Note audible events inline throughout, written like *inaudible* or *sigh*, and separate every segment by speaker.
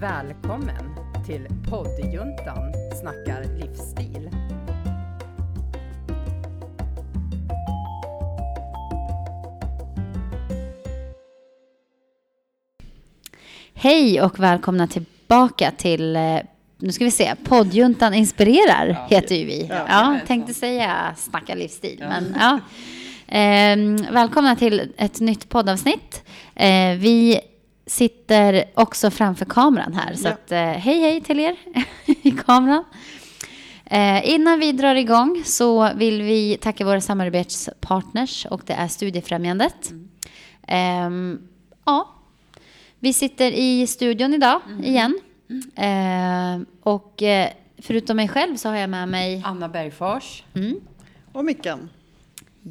Speaker 1: Välkommen till poddjuntan snackar livsstil.
Speaker 2: Hej och välkomna tillbaka till, eh, nu ska vi se, poddjuntan inspirerar
Speaker 3: Ja,
Speaker 2: heter ju vi.
Speaker 3: ja,
Speaker 2: Ja, tänkte säga snacka livsstil,
Speaker 3: Ja.
Speaker 2: men ja. Ehm, välkomna till ett nytt poddavsnitt. Eh, vi sitter också framför kameran här, så
Speaker 3: Ja.
Speaker 2: att, eh, hej hej till er *laughs* i kameran. Eh, innan vi drar igång så vill vi tacka våra samarbetspartners och det är Studiefrämjandet. Ehm, ja, vi sitter i studion idag igen. Ehm, och eh, förutom mig själv så har jag med mig
Speaker 1: Anna Bergfors.
Speaker 2: mm,
Speaker 3: Och Mickan.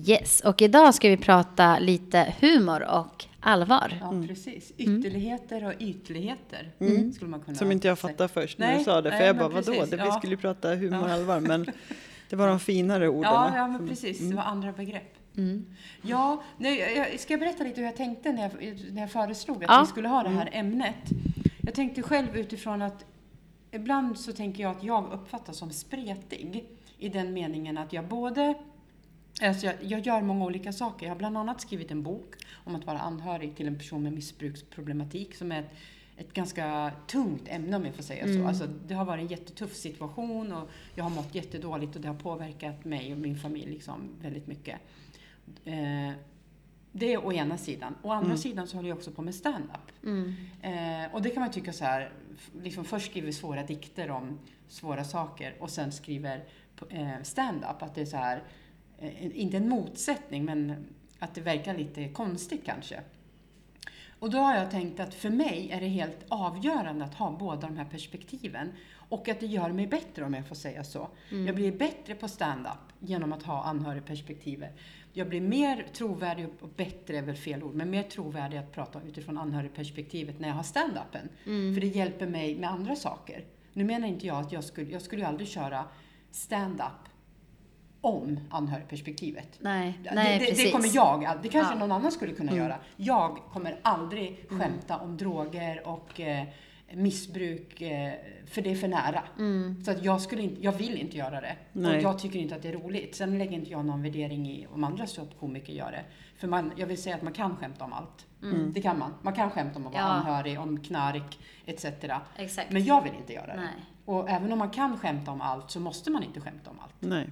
Speaker 2: Yes, och idag ska vi prata lite humor och allvar.
Speaker 1: Ja, precis. Ytterligheter och ytligheter skulle man kunna
Speaker 3: Mm. Som inte jag fattade först när
Speaker 1: Nej,
Speaker 3: du sa det. För
Speaker 1: nej,
Speaker 3: jag bara, vadå? Det, Vi
Speaker 1: ja.
Speaker 3: skulle ju prata humor och
Speaker 1: Ja.
Speaker 3: allvar. Men *laughs* det var de finare orden.
Speaker 1: Ja, ja, men precis. Det var andra begrepp.
Speaker 2: Mm.
Speaker 1: Ja, nej, jag- jag, ska jag berätta lite hur jag tänkte när jag, när jag föreslog att
Speaker 2: Ja.
Speaker 1: vi skulle ha det här ämnet? Jag tänkte själv utifrån att ibland så tänker jag att jag uppfattas som spretig i den meningen att jag både Alltså jag, jag gör många olika saker. Jag har bland annat skrivit en bok om att vara anhörig till en person med missbruksproblematik som är ett, ett ganska tungt ämne om jag får säga så. Alltså, det har varit en jättetuff situation och jag har mått jättedåligt och det har påverkat mig och min familj liksom väldigt mycket. Eh, det är å ena sidan. Å andra sidan så håller jag också på med stand-up.
Speaker 2: Mm.
Speaker 1: Eh, och det kan man tycka så här, liksom först skriver svåra dikter om svåra saker och sen skriver eh, stand-up. Att det är så här, inte en motsättning men att det verkar lite konstigt kanske. Och då har jag tänkt att för mig är det helt avgörande att ha båda de här perspektiven. Och att det gör mig bättre om jag får säga så. Jag blir bättre på stand-up genom att ha anhörigperspektivet. Jag blir mer trovärdig och bättre är väl fel ord, men mer trovärdig att prata utifrån anhörigperspektivet när jag har stand-upen. För det hjälper mig med andra saker. Nu menar inte jag att jag skulle, jag skulle ju aldrig köra stand-up om anhörigperspektivet.
Speaker 2: Nej,
Speaker 1: Det-
Speaker 2: nej
Speaker 1: det,
Speaker 2: precis.
Speaker 1: det kommer jag, det kanske
Speaker 2: Ja.
Speaker 1: någon annan skulle kunna
Speaker 3: Mm.
Speaker 1: göra. Jag kommer aldrig skämta om droger och eh, missbruk, eh, för det är för nära.
Speaker 2: Mm.
Speaker 1: Så att jag, skulle inte, jag vill inte göra det.
Speaker 3: Nej.
Speaker 1: Och jag tycker inte att det är roligt. Sen lägger inte jag någon värdering i om andra ståuppkomiker gör det. För man, jag vill säga att man kan skämta om allt. Det kan man. Man kan skämta om att vara
Speaker 2: Ja.
Speaker 1: anhörig, om knark, etc.
Speaker 2: Exakt.
Speaker 1: Men jag vill inte göra det.
Speaker 2: Nej.
Speaker 1: Och även om man kan skämta om allt så måste man inte skämta om allt.
Speaker 3: Nej.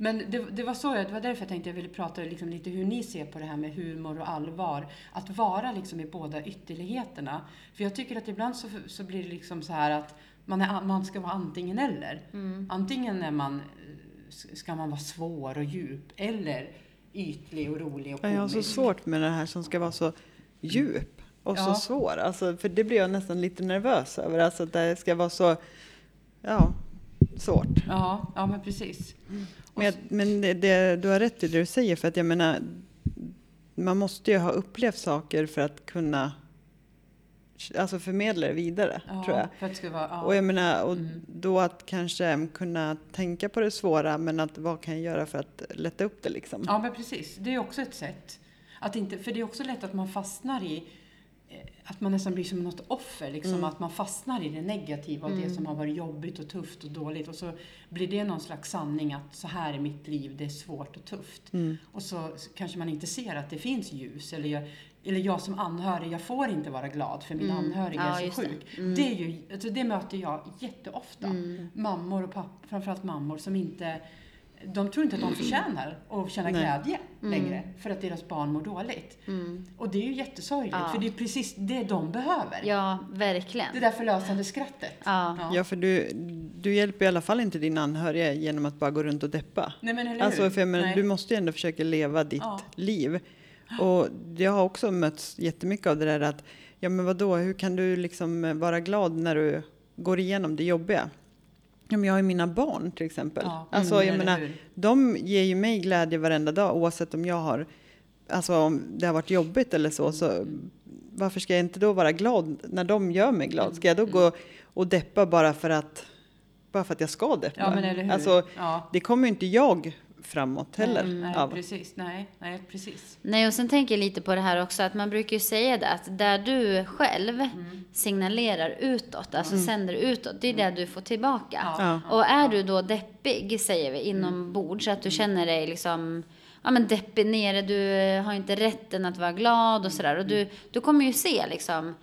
Speaker 1: Men det, det var så jag, det var därför jag tänkte jag ville prata liksom lite hur ni ser på det här med humor och allvar. Att vara liksom i båda ytterligheterna. För jag tycker att ibland så, så blir det liksom så här att man, är, man ska vara antingen eller. Antingen är man, ska man vara svår och djup eller ytlig och rolig och
Speaker 3: Ja, Jag har
Speaker 1: komisk.
Speaker 3: så svårt med det här som ska vara så djup och så
Speaker 1: Ja.
Speaker 3: svår. Alltså, för det blir jag nästan lite nervös över. Alltså att det ska vara så, ja, svårt.
Speaker 1: Ja, ja men precis.
Speaker 3: Men, jag, men det, det, du har rätt i det du säger, för att jag menar, man måste ju ha upplevt saker för att kunna alltså förmedla det vidare,
Speaker 1: Ja,
Speaker 3: tror jag.
Speaker 1: Ska vara, ja.
Speaker 3: Och jag menar, och
Speaker 1: Mm.
Speaker 3: då att kanske kunna tänka på det svåra, men att vad kan jag göra för att lätta upp det liksom?
Speaker 1: Ja, men precis. Det är också ett sätt. Att inte, för det är också lätt att man fastnar i att man nästan blir som något offer, liksom,
Speaker 3: Mm.
Speaker 1: att man fastnar i det negativa och det som har varit jobbigt och tufft och dåligt. Och så blir det någon slags sanning att så här är mitt liv, det är svårt och tufft.
Speaker 3: Mm.
Speaker 1: Och så kanske man inte ser att det finns ljus. Eller jag, eller jag som anhörig, jag får inte vara glad för min anhöriga
Speaker 2: Ja,
Speaker 1: är så
Speaker 2: det.
Speaker 1: sjuk. Det, är ju, alltså det möter jag jätteofta. Mammor och pappor, framförallt mammor som inte de tror inte att de förtjänar att känna
Speaker 3: Nej.
Speaker 1: glädje längre för att deras barn mår dåligt. Och det är ju jättesorgligt
Speaker 2: Ja.
Speaker 1: för det är precis det de behöver.
Speaker 2: Ja, verkligen.
Speaker 1: Det där förlösande skrattet.
Speaker 2: Ja.
Speaker 3: Ja, för du, du hjälper i alla fall inte din anhöriga genom att bara gå runt och deppa.
Speaker 1: Nej men eller
Speaker 3: Alltså,
Speaker 1: hur?
Speaker 3: för jag menar,
Speaker 1: Nej.
Speaker 3: du måste ju ändå försöka leva ditt
Speaker 1: Ja.
Speaker 3: liv. Och jag har också mötts jättemycket av det där att, ja men vadå, hur kan du liksom vara glad när du går igenom det jobbiga? Ja, jag har ju mina barn till exempel.
Speaker 1: Ja,
Speaker 3: Alltså,
Speaker 1: mm,
Speaker 3: jag menar,
Speaker 1: hur?
Speaker 3: de ger ju mig glädje varenda dag oavsett om jag har, alltså om det har varit jobbigt eller så. så varför ska jag inte då vara glad när de gör mig glad? Ska jag då gå och deppa bara för att, bara för att jag ska deppa?
Speaker 1: Ja men eller hur.
Speaker 3: Alltså,
Speaker 1: ja.
Speaker 3: det kommer ju inte jag framåt heller.
Speaker 1: Nej,
Speaker 3: av.
Speaker 1: precis. Nej, nej, precis.
Speaker 2: Nej, och sen tänker jag lite på det här också att man brukar ju säga det att där du själv signalerar utåt, alltså sänder utåt, det är det du får tillbaka.
Speaker 3: Ja.
Speaker 2: Och är du då deppig, säger vi, inombords, så att du känner dig liksom ja, men deppig nere, du eh, har inte rätten att vara glad och sådär. Och du, du kommer ju se liksom,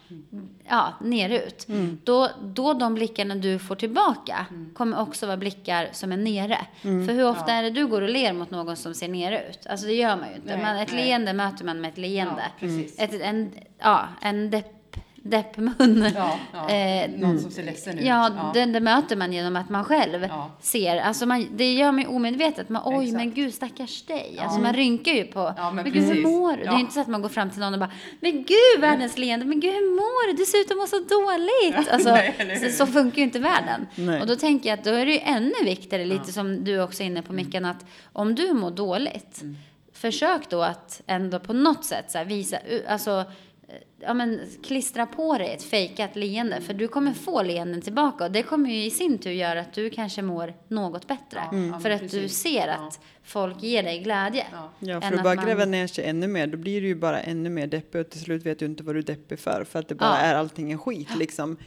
Speaker 2: ja, nerut. Då, då de blickarna du får tillbaka kommer också vara blickar som är nere. För hur ofta är det du går och ler mot någon som ser nere ut? Alltså det gör man ju inte.
Speaker 1: Nej,
Speaker 2: man, ett
Speaker 1: nej.
Speaker 2: leende möter man med ett leende.
Speaker 1: Ja.
Speaker 2: Ett, en, ja, en depp, deppmun.
Speaker 1: Ja, ja.
Speaker 2: Eh,
Speaker 1: Någon som ser ledsen ut.
Speaker 2: Ja, Den, det möter man genom att man själv
Speaker 1: Ja.
Speaker 2: ser. Alltså man, det gör mig omedvetet. Man, Oj,
Speaker 1: Exakt.
Speaker 2: men gud stackars dig. Alltså man rynkar ju på.
Speaker 1: Ja, men
Speaker 2: men gud, hur mår du? Det är
Speaker 1: Ja.
Speaker 2: ju inte så att man går fram till någon och bara, men gud världens leende. Men gud, hur mår du? Du ser ut att må så dåligt. *laughs* Alltså,
Speaker 1: Nej,
Speaker 2: så, så funkar ju inte världen.
Speaker 3: Nej.
Speaker 2: Och då tänker jag att då är det ju ännu viktigare, lite som du också är inne på Mickan, att om du mår dåligt,
Speaker 1: Mm.
Speaker 2: försök då att ändå på något sätt så här, visa, alltså ja, men, klistra på dig ett fejkat leende. För du kommer få leenden tillbaka. Och det kommer ju i sin tur göra att du kanske mår något bättre.
Speaker 1: Ja, mm.
Speaker 2: För
Speaker 1: ja,
Speaker 2: att du
Speaker 1: precis.
Speaker 2: ser
Speaker 1: Ja.
Speaker 2: att folk ger dig glädje.
Speaker 1: Ja.
Speaker 3: För att bara
Speaker 2: man-
Speaker 3: gräva ner sig ännu mer, då blir du ju bara ännu mer deppig och till slut vet du inte vad du är deppig för, för att det bara
Speaker 2: Ja.
Speaker 3: är allting en skit liksom.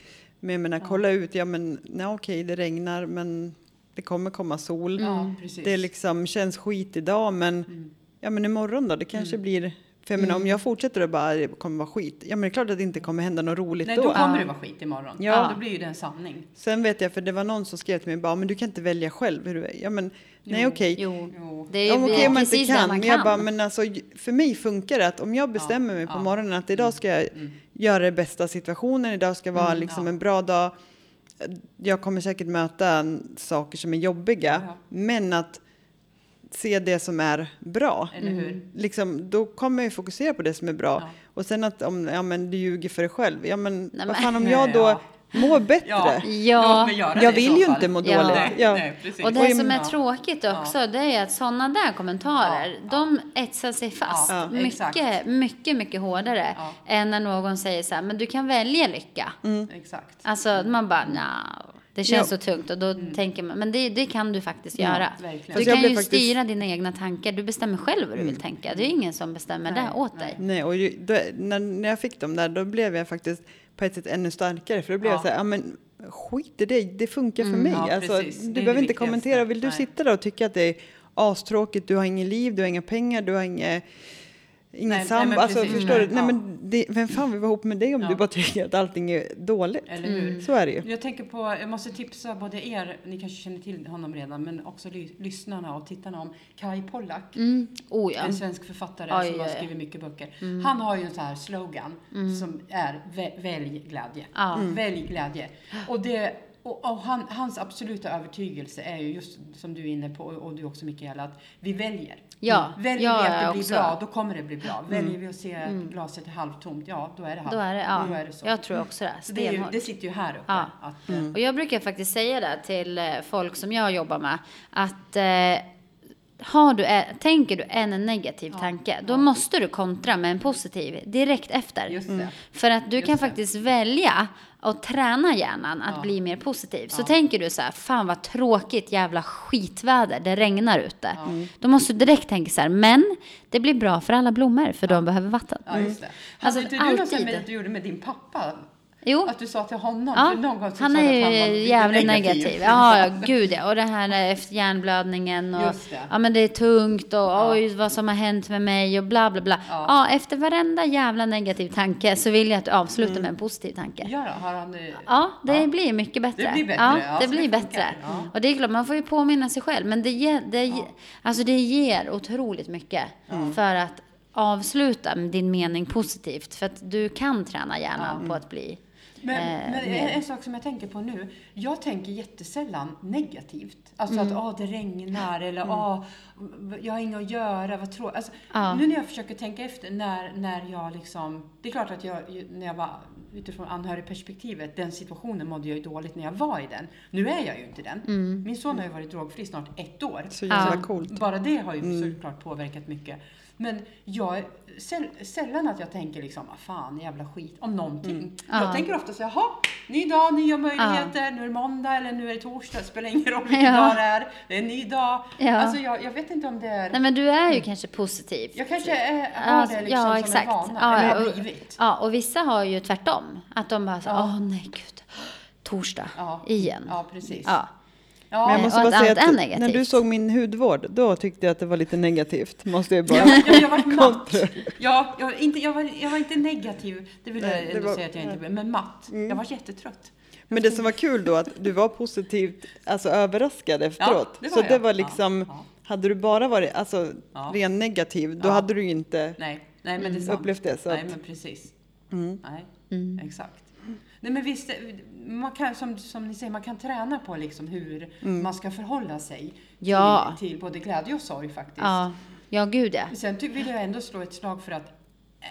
Speaker 3: Men jag menar, kolla ut, ja men nej, okej, det regnar, men det kommer komma sol.
Speaker 1: Ja, precis.
Speaker 3: Det liksom känns skit idag, men ja men imorgon då, det kanske blir för jag menar, om jag fortsätter att bara det kommer vara skit, ja men det är klart att det inte kommer hända något roligt
Speaker 1: Nej,
Speaker 3: då.
Speaker 1: då kommer det vara skit imorgon.
Speaker 3: Ja.
Speaker 1: Ja. Då blir ju det en sanning.
Speaker 3: Sen vet jag, för det var någon som skrev till mig bara, men du kan inte välja själv hur du är. Ja men, nej
Speaker 1: Jo.
Speaker 3: okej.
Speaker 2: Jo,
Speaker 1: Jo.
Speaker 2: det är
Speaker 3: Ja,
Speaker 2: ju
Speaker 3: men okej om man inte kan.
Speaker 2: man
Speaker 3: Men jag
Speaker 2: kan.
Speaker 3: bara, men alltså, för mig funkar det att om jag bestämmer mig på
Speaker 1: ja.
Speaker 3: morgonen att idag ska jag göra det bästa situationen, idag ska vara liksom
Speaker 1: ja.
Speaker 3: en bra dag. Jag kommer säkert möta saker som är jobbiga,
Speaker 1: Ja.
Speaker 3: men att se det som är bra.
Speaker 1: Eller hur?
Speaker 3: Liksom, då kommer jag ju fokusera på det som är bra.
Speaker 1: Ja.
Speaker 3: Och sen att om ja, men du ljuger för dig själv, ja men
Speaker 2: Nej,
Speaker 3: vad fan om
Speaker 1: Nej,
Speaker 3: jag då
Speaker 1: ja.
Speaker 3: mår bättre?
Speaker 1: Ja,
Speaker 3: Jag vill ju inte må
Speaker 2: Ja.
Speaker 3: dåligt.
Speaker 1: Nej,
Speaker 3: Ja.
Speaker 1: nej.
Speaker 2: Och det som är
Speaker 1: ja.
Speaker 2: tråkigt också, det är att sådana där kommentarer,
Speaker 1: Ja,
Speaker 2: de etsar sig fast mycket, mycket, mycket hårdare
Speaker 1: Ja.
Speaker 2: än när någon säger så här, men du kan välja lycka.
Speaker 1: Exakt.
Speaker 2: Alltså man bara, nja, det känns
Speaker 3: Ja.
Speaker 2: så tungt och då tänker man, men det, det kan du faktiskt göra.
Speaker 1: verkligen.
Speaker 2: Du kan ju
Speaker 3: faktiskt-
Speaker 2: styra dina egna tankar, du bestämmer själv vad du vill tänka. Det är ingen som bestämmer
Speaker 1: Nej,
Speaker 2: det åt
Speaker 1: nej.
Speaker 2: dig.
Speaker 3: Nej, och ju, då, när, när jag fick dem där, då blev jag faktiskt på ett sätt ännu starkare. För då blev
Speaker 1: Ja.
Speaker 3: jag så här, ja men skit i det, det funkar för mig.
Speaker 1: Ja,
Speaker 3: alltså,
Speaker 1: precis.
Speaker 3: du behöver inte kommentera. Vill du
Speaker 1: Nej.
Speaker 3: sitta där och tycka att det är astråkigt, du har ingen liv, du har inga pengar, du har inget Ingen sambo,
Speaker 1: men
Speaker 3: alltså
Speaker 1: precis.
Speaker 3: förstår du?
Speaker 1: Mm,
Speaker 3: Nej,
Speaker 1: ja.
Speaker 3: men det, vem fan vill vara ihop med dig om
Speaker 1: Ja.
Speaker 3: du bara tycker att allting är dåligt?
Speaker 1: Eller hur?
Speaker 3: Så är det ju.
Speaker 1: Jag tänker på, jag måste tipsa både er, ni kanske känner till honom redan, men också ly, lyssnarna och tittarna om Kai Pollak.
Speaker 2: Mm. Oh ja.
Speaker 1: En svensk författare
Speaker 2: Oj,
Speaker 1: som har skrivit mycket böcker. Han har ju en sån här slogan som är "Vä- välj glädje.
Speaker 2: Ja.
Speaker 1: Välj glädje. Och, det, och, och han, hans absoluta övertygelse är ju just som du är inne på och du också Mikaela, att vi väljer.
Speaker 2: Ja,
Speaker 1: Väljer
Speaker 2: ja,
Speaker 1: vi att det blir
Speaker 2: också.
Speaker 1: bra, då kommer det bli bra. Väljer vi att se glaset är halvtomt, ja då är det halvtomt.
Speaker 2: Då är det, ja.
Speaker 1: Då är det så.
Speaker 2: Jag tror också det.
Speaker 1: så det, är ju, det sitter ju här uppe.
Speaker 2: Ja.
Speaker 1: Att, eh,
Speaker 2: Och jag brukar faktiskt säga det till eh, folk som jag jobbar med. Att eh, har du, tänker du en negativ tanke, då måste du kontra med en positiv direkt efter.
Speaker 1: Just det.
Speaker 2: För att du
Speaker 1: Just
Speaker 2: kan
Speaker 1: det.
Speaker 2: faktiskt välja att träna hjärnan att
Speaker 1: Ja.
Speaker 2: bli mer positiv. Så tänker du så här, fan vad tråkigt jävla skitväder, det regnar ute. Då måste du direkt tänka så här, men det blir bra för alla blommor för de behöver vatten.
Speaker 1: Ja, just det.
Speaker 2: Alltså,
Speaker 1: Hade inte du något
Speaker 2: alltid.
Speaker 1: sånt med att du gjorde med din pappa?
Speaker 2: Jo.
Speaker 1: Att du sa till honom?
Speaker 2: Ja,
Speaker 1: för någon gång
Speaker 2: han är
Speaker 1: han
Speaker 2: ju jävligt negativ. Ja, ja, gud ja. Och det här efter hjärnblödningen och
Speaker 1: det.
Speaker 2: ja men det är tungt och oj vad som har hänt med mig och bla bla bla. Ja.
Speaker 1: Ja.
Speaker 2: efter varenda jävla negativ tanke så vill jag att du avslutar med en positiv tanke.
Speaker 1: Ja, då, har han... eh,
Speaker 2: Ja, det
Speaker 1: Ja.
Speaker 2: blir mycket bättre.
Speaker 1: Det blir bättre,
Speaker 2: Ja,
Speaker 1: ja,
Speaker 2: det
Speaker 1: så
Speaker 2: blir
Speaker 1: det
Speaker 2: bättre.
Speaker 1: Ja.
Speaker 2: Och det är klart, man får ju påminna sig själv. Men det ger, det, ge- alltså det ger otroligt mycket för att avsluta din mening positivt. För att du kan träna hjärnan på att bli
Speaker 1: Men,
Speaker 2: eh,
Speaker 1: men
Speaker 2: mer.
Speaker 1: en, en sak som jag tänker på nu. Jag tänker jättesällan negativt. Alltså
Speaker 2: Mm.
Speaker 1: att åh, det regnar eller åh, jag har inget att göra, vad tråkigt. Alltså,
Speaker 2: Ja.
Speaker 1: Nu när jag försöker tänka efter när, när jag liksom... Det är klart att jag, när jag var utifrån anhörigperspektivet, den situationen mådde jag ju dåligt när jag var i den. Nu är jag ju inte den. Min son har ju varit drogfri snart ett år.
Speaker 3: Så jävla
Speaker 2: Ja.
Speaker 3: coolt.
Speaker 1: Bara det har ju såklart påverkat mycket. Men jag, sällan att jag tänker liksom, fan jävla skit om någonting.
Speaker 2: Mm. Ja.
Speaker 1: Jag tänker ofta så jaha, ny dag, nya möjligheter, nu är det måndag eller nu är det torsdag, det spelar ingen roll vilken
Speaker 2: Ja.
Speaker 1: dag det är, det är en ny dag.
Speaker 2: Ja.
Speaker 1: Alltså jag, jag vet inte om det är,
Speaker 2: Nej men du är ju kanske positiv.
Speaker 1: jag kanske är, har
Speaker 2: Alltså,
Speaker 1: det liksom
Speaker 2: ja,
Speaker 1: som
Speaker 2: exakt.
Speaker 1: en vana,
Speaker 2: Ja,
Speaker 1: eller har blivit.
Speaker 2: Ja, och vissa har ju tvärtom. Att de bara så,
Speaker 1: Ja.
Speaker 2: åh nej gud, torsdag,
Speaker 1: Ja.
Speaker 2: igen.
Speaker 1: Ja, precis.
Speaker 2: Ja.
Speaker 1: Ja,
Speaker 3: Men jag måste bara säga att
Speaker 2: negativt.
Speaker 3: när du såg min hudvård, då tyckte jag att det var lite negativt. Måste jag bara...
Speaker 1: Ja, jag, jag var matt. Ja, jag, var inte, jag, var, jag var inte negativ, det vill
Speaker 3: Nej,
Speaker 1: jag
Speaker 3: det
Speaker 1: ändå
Speaker 3: var-
Speaker 1: säga att jag inte blev, men matt. Jag var jättetrött.
Speaker 3: Men det som var kul då, att du var positivt alltså, överraskad efteråt.
Speaker 1: det var
Speaker 3: så
Speaker 1: jag.
Speaker 3: det var
Speaker 1: Ja,
Speaker 3: liksom,
Speaker 1: ja.
Speaker 3: hade du bara varit alltså,
Speaker 1: Ja.
Speaker 3: ren negativ, då
Speaker 1: Ja.
Speaker 3: hade du inte
Speaker 1: Nej, nej men det sant.
Speaker 3: upplevt det. Så
Speaker 1: Nej, men precis.
Speaker 3: mm.
Speaker 1: Nej,
Speaker 2: Mm.
Speaker 1: exakt. Nej, men visst, man kan, som, som ni säger, man kan träna på liksom hur man ska förhålla sig
Speaker 2: Ja.
Speaker 1: till, till både glädje och sorg faktiskt.
Speaker 2: Ja. ja, gud ja.
Speaker 1: Sen vill jag ändå slå ett slag för att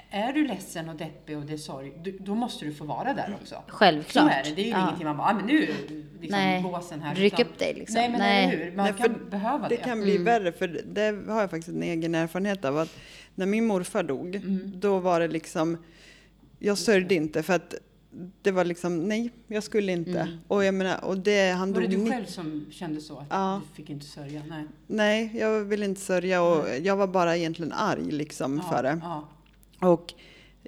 Speaker 1: är du ledsen och deppig och det är sorg, du, då måste du få vara där också.
Speaker 2: Självklart.
Speaker 1: Så är det. Det är ju
Speaker 2: ja.
Speaker 1: ingenting man bara, ah, men nu liksom
Speaker 2: Nej.
Speaker 1: gåsen här.
Speaker 2: Ryck
Speaker 1: utan-
Speaker 2: upp dig liksom.
Speaker 1: Nej, men
Speaker 2: Nej.
Speaker 1: eller hur? Man
Speaker 3: Nej,
Speaker 1: kan behöva det.
Speaker 3: Det kan bli värre, för det har jag faktiskt en egen erfarenhet av. Att när min morfar dog,
Speaker 1: Mm.
Speaker 3: då var det liksom, jag sörjde inte för att det var liksom, nej, jag skulle inte. Och jag menar, och det, han
Speaker 1: Var det du själv som kände så? Att
Speaker 3: Ja.
Speaker 1: du fick inte sörja? Nej.
Speaker 3: Nej, jag ville inte sörja och jag var bara egentligen arg liksom
Speaker 1: Ja,
Speaker 3: för det.
Speaker 1: Ja,
Speaker 3: Och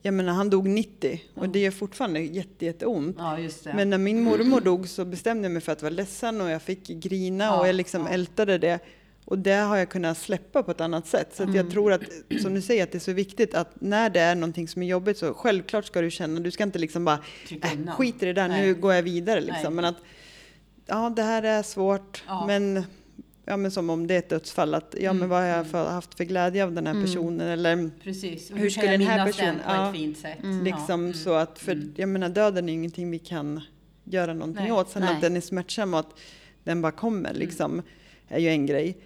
Speaker 3: jag menar, han dog 90 och det gör fortfarande jätte, jätteont.
Speaker 1: ja.
Speaker 3: Men när min mormor dog så bestämde jag mig för att vara ledsen och jag fick grina och jag liksom
Speaker 1: ja.
Speaker 3: ältade det. Och det har jag kunnat släppa på ett annat sätt. Så att
Speaker 1: Mm.
Speaker 3: jag tror att, som du säger, att det är så viktigt att när det är någonting som är jobbigt så självklart ska du känna, du ska inte liksom bara, äh, skit i det där,
Speaker 1: Nej.
Speaker 3: nu går jag vidare
Speaker 1: Nej.
Speaker 3: liksom. Men att, ja det här är svårt,
Speaker 1: Ja.
Speaker 3: men Ja men som om det är ett dödsfall, att ja men
Speaker 1: Mm,
Speaker 3: vad har jag för, haft för glädje av den här personen eller
Speaker 1: Precis.
Speaker 3: Hur
Speaker 1: jag
Speaker 3: den här
Speaker 1: minnas den
Speaker 3: personen-
Speaker 1: på ett fint sätt?
Speaker 3: liksom
Speaker 1: Ja.
Speaker 3: så att, för jag menar döden är ingenting vi kan göra någonting
Speaker 1: Nej.
Speaker 3: åt. Sen
Speaker 2: Nej.
Speaker 3: att den är smärtsam och att den bara kommer liksom, är ju en grej.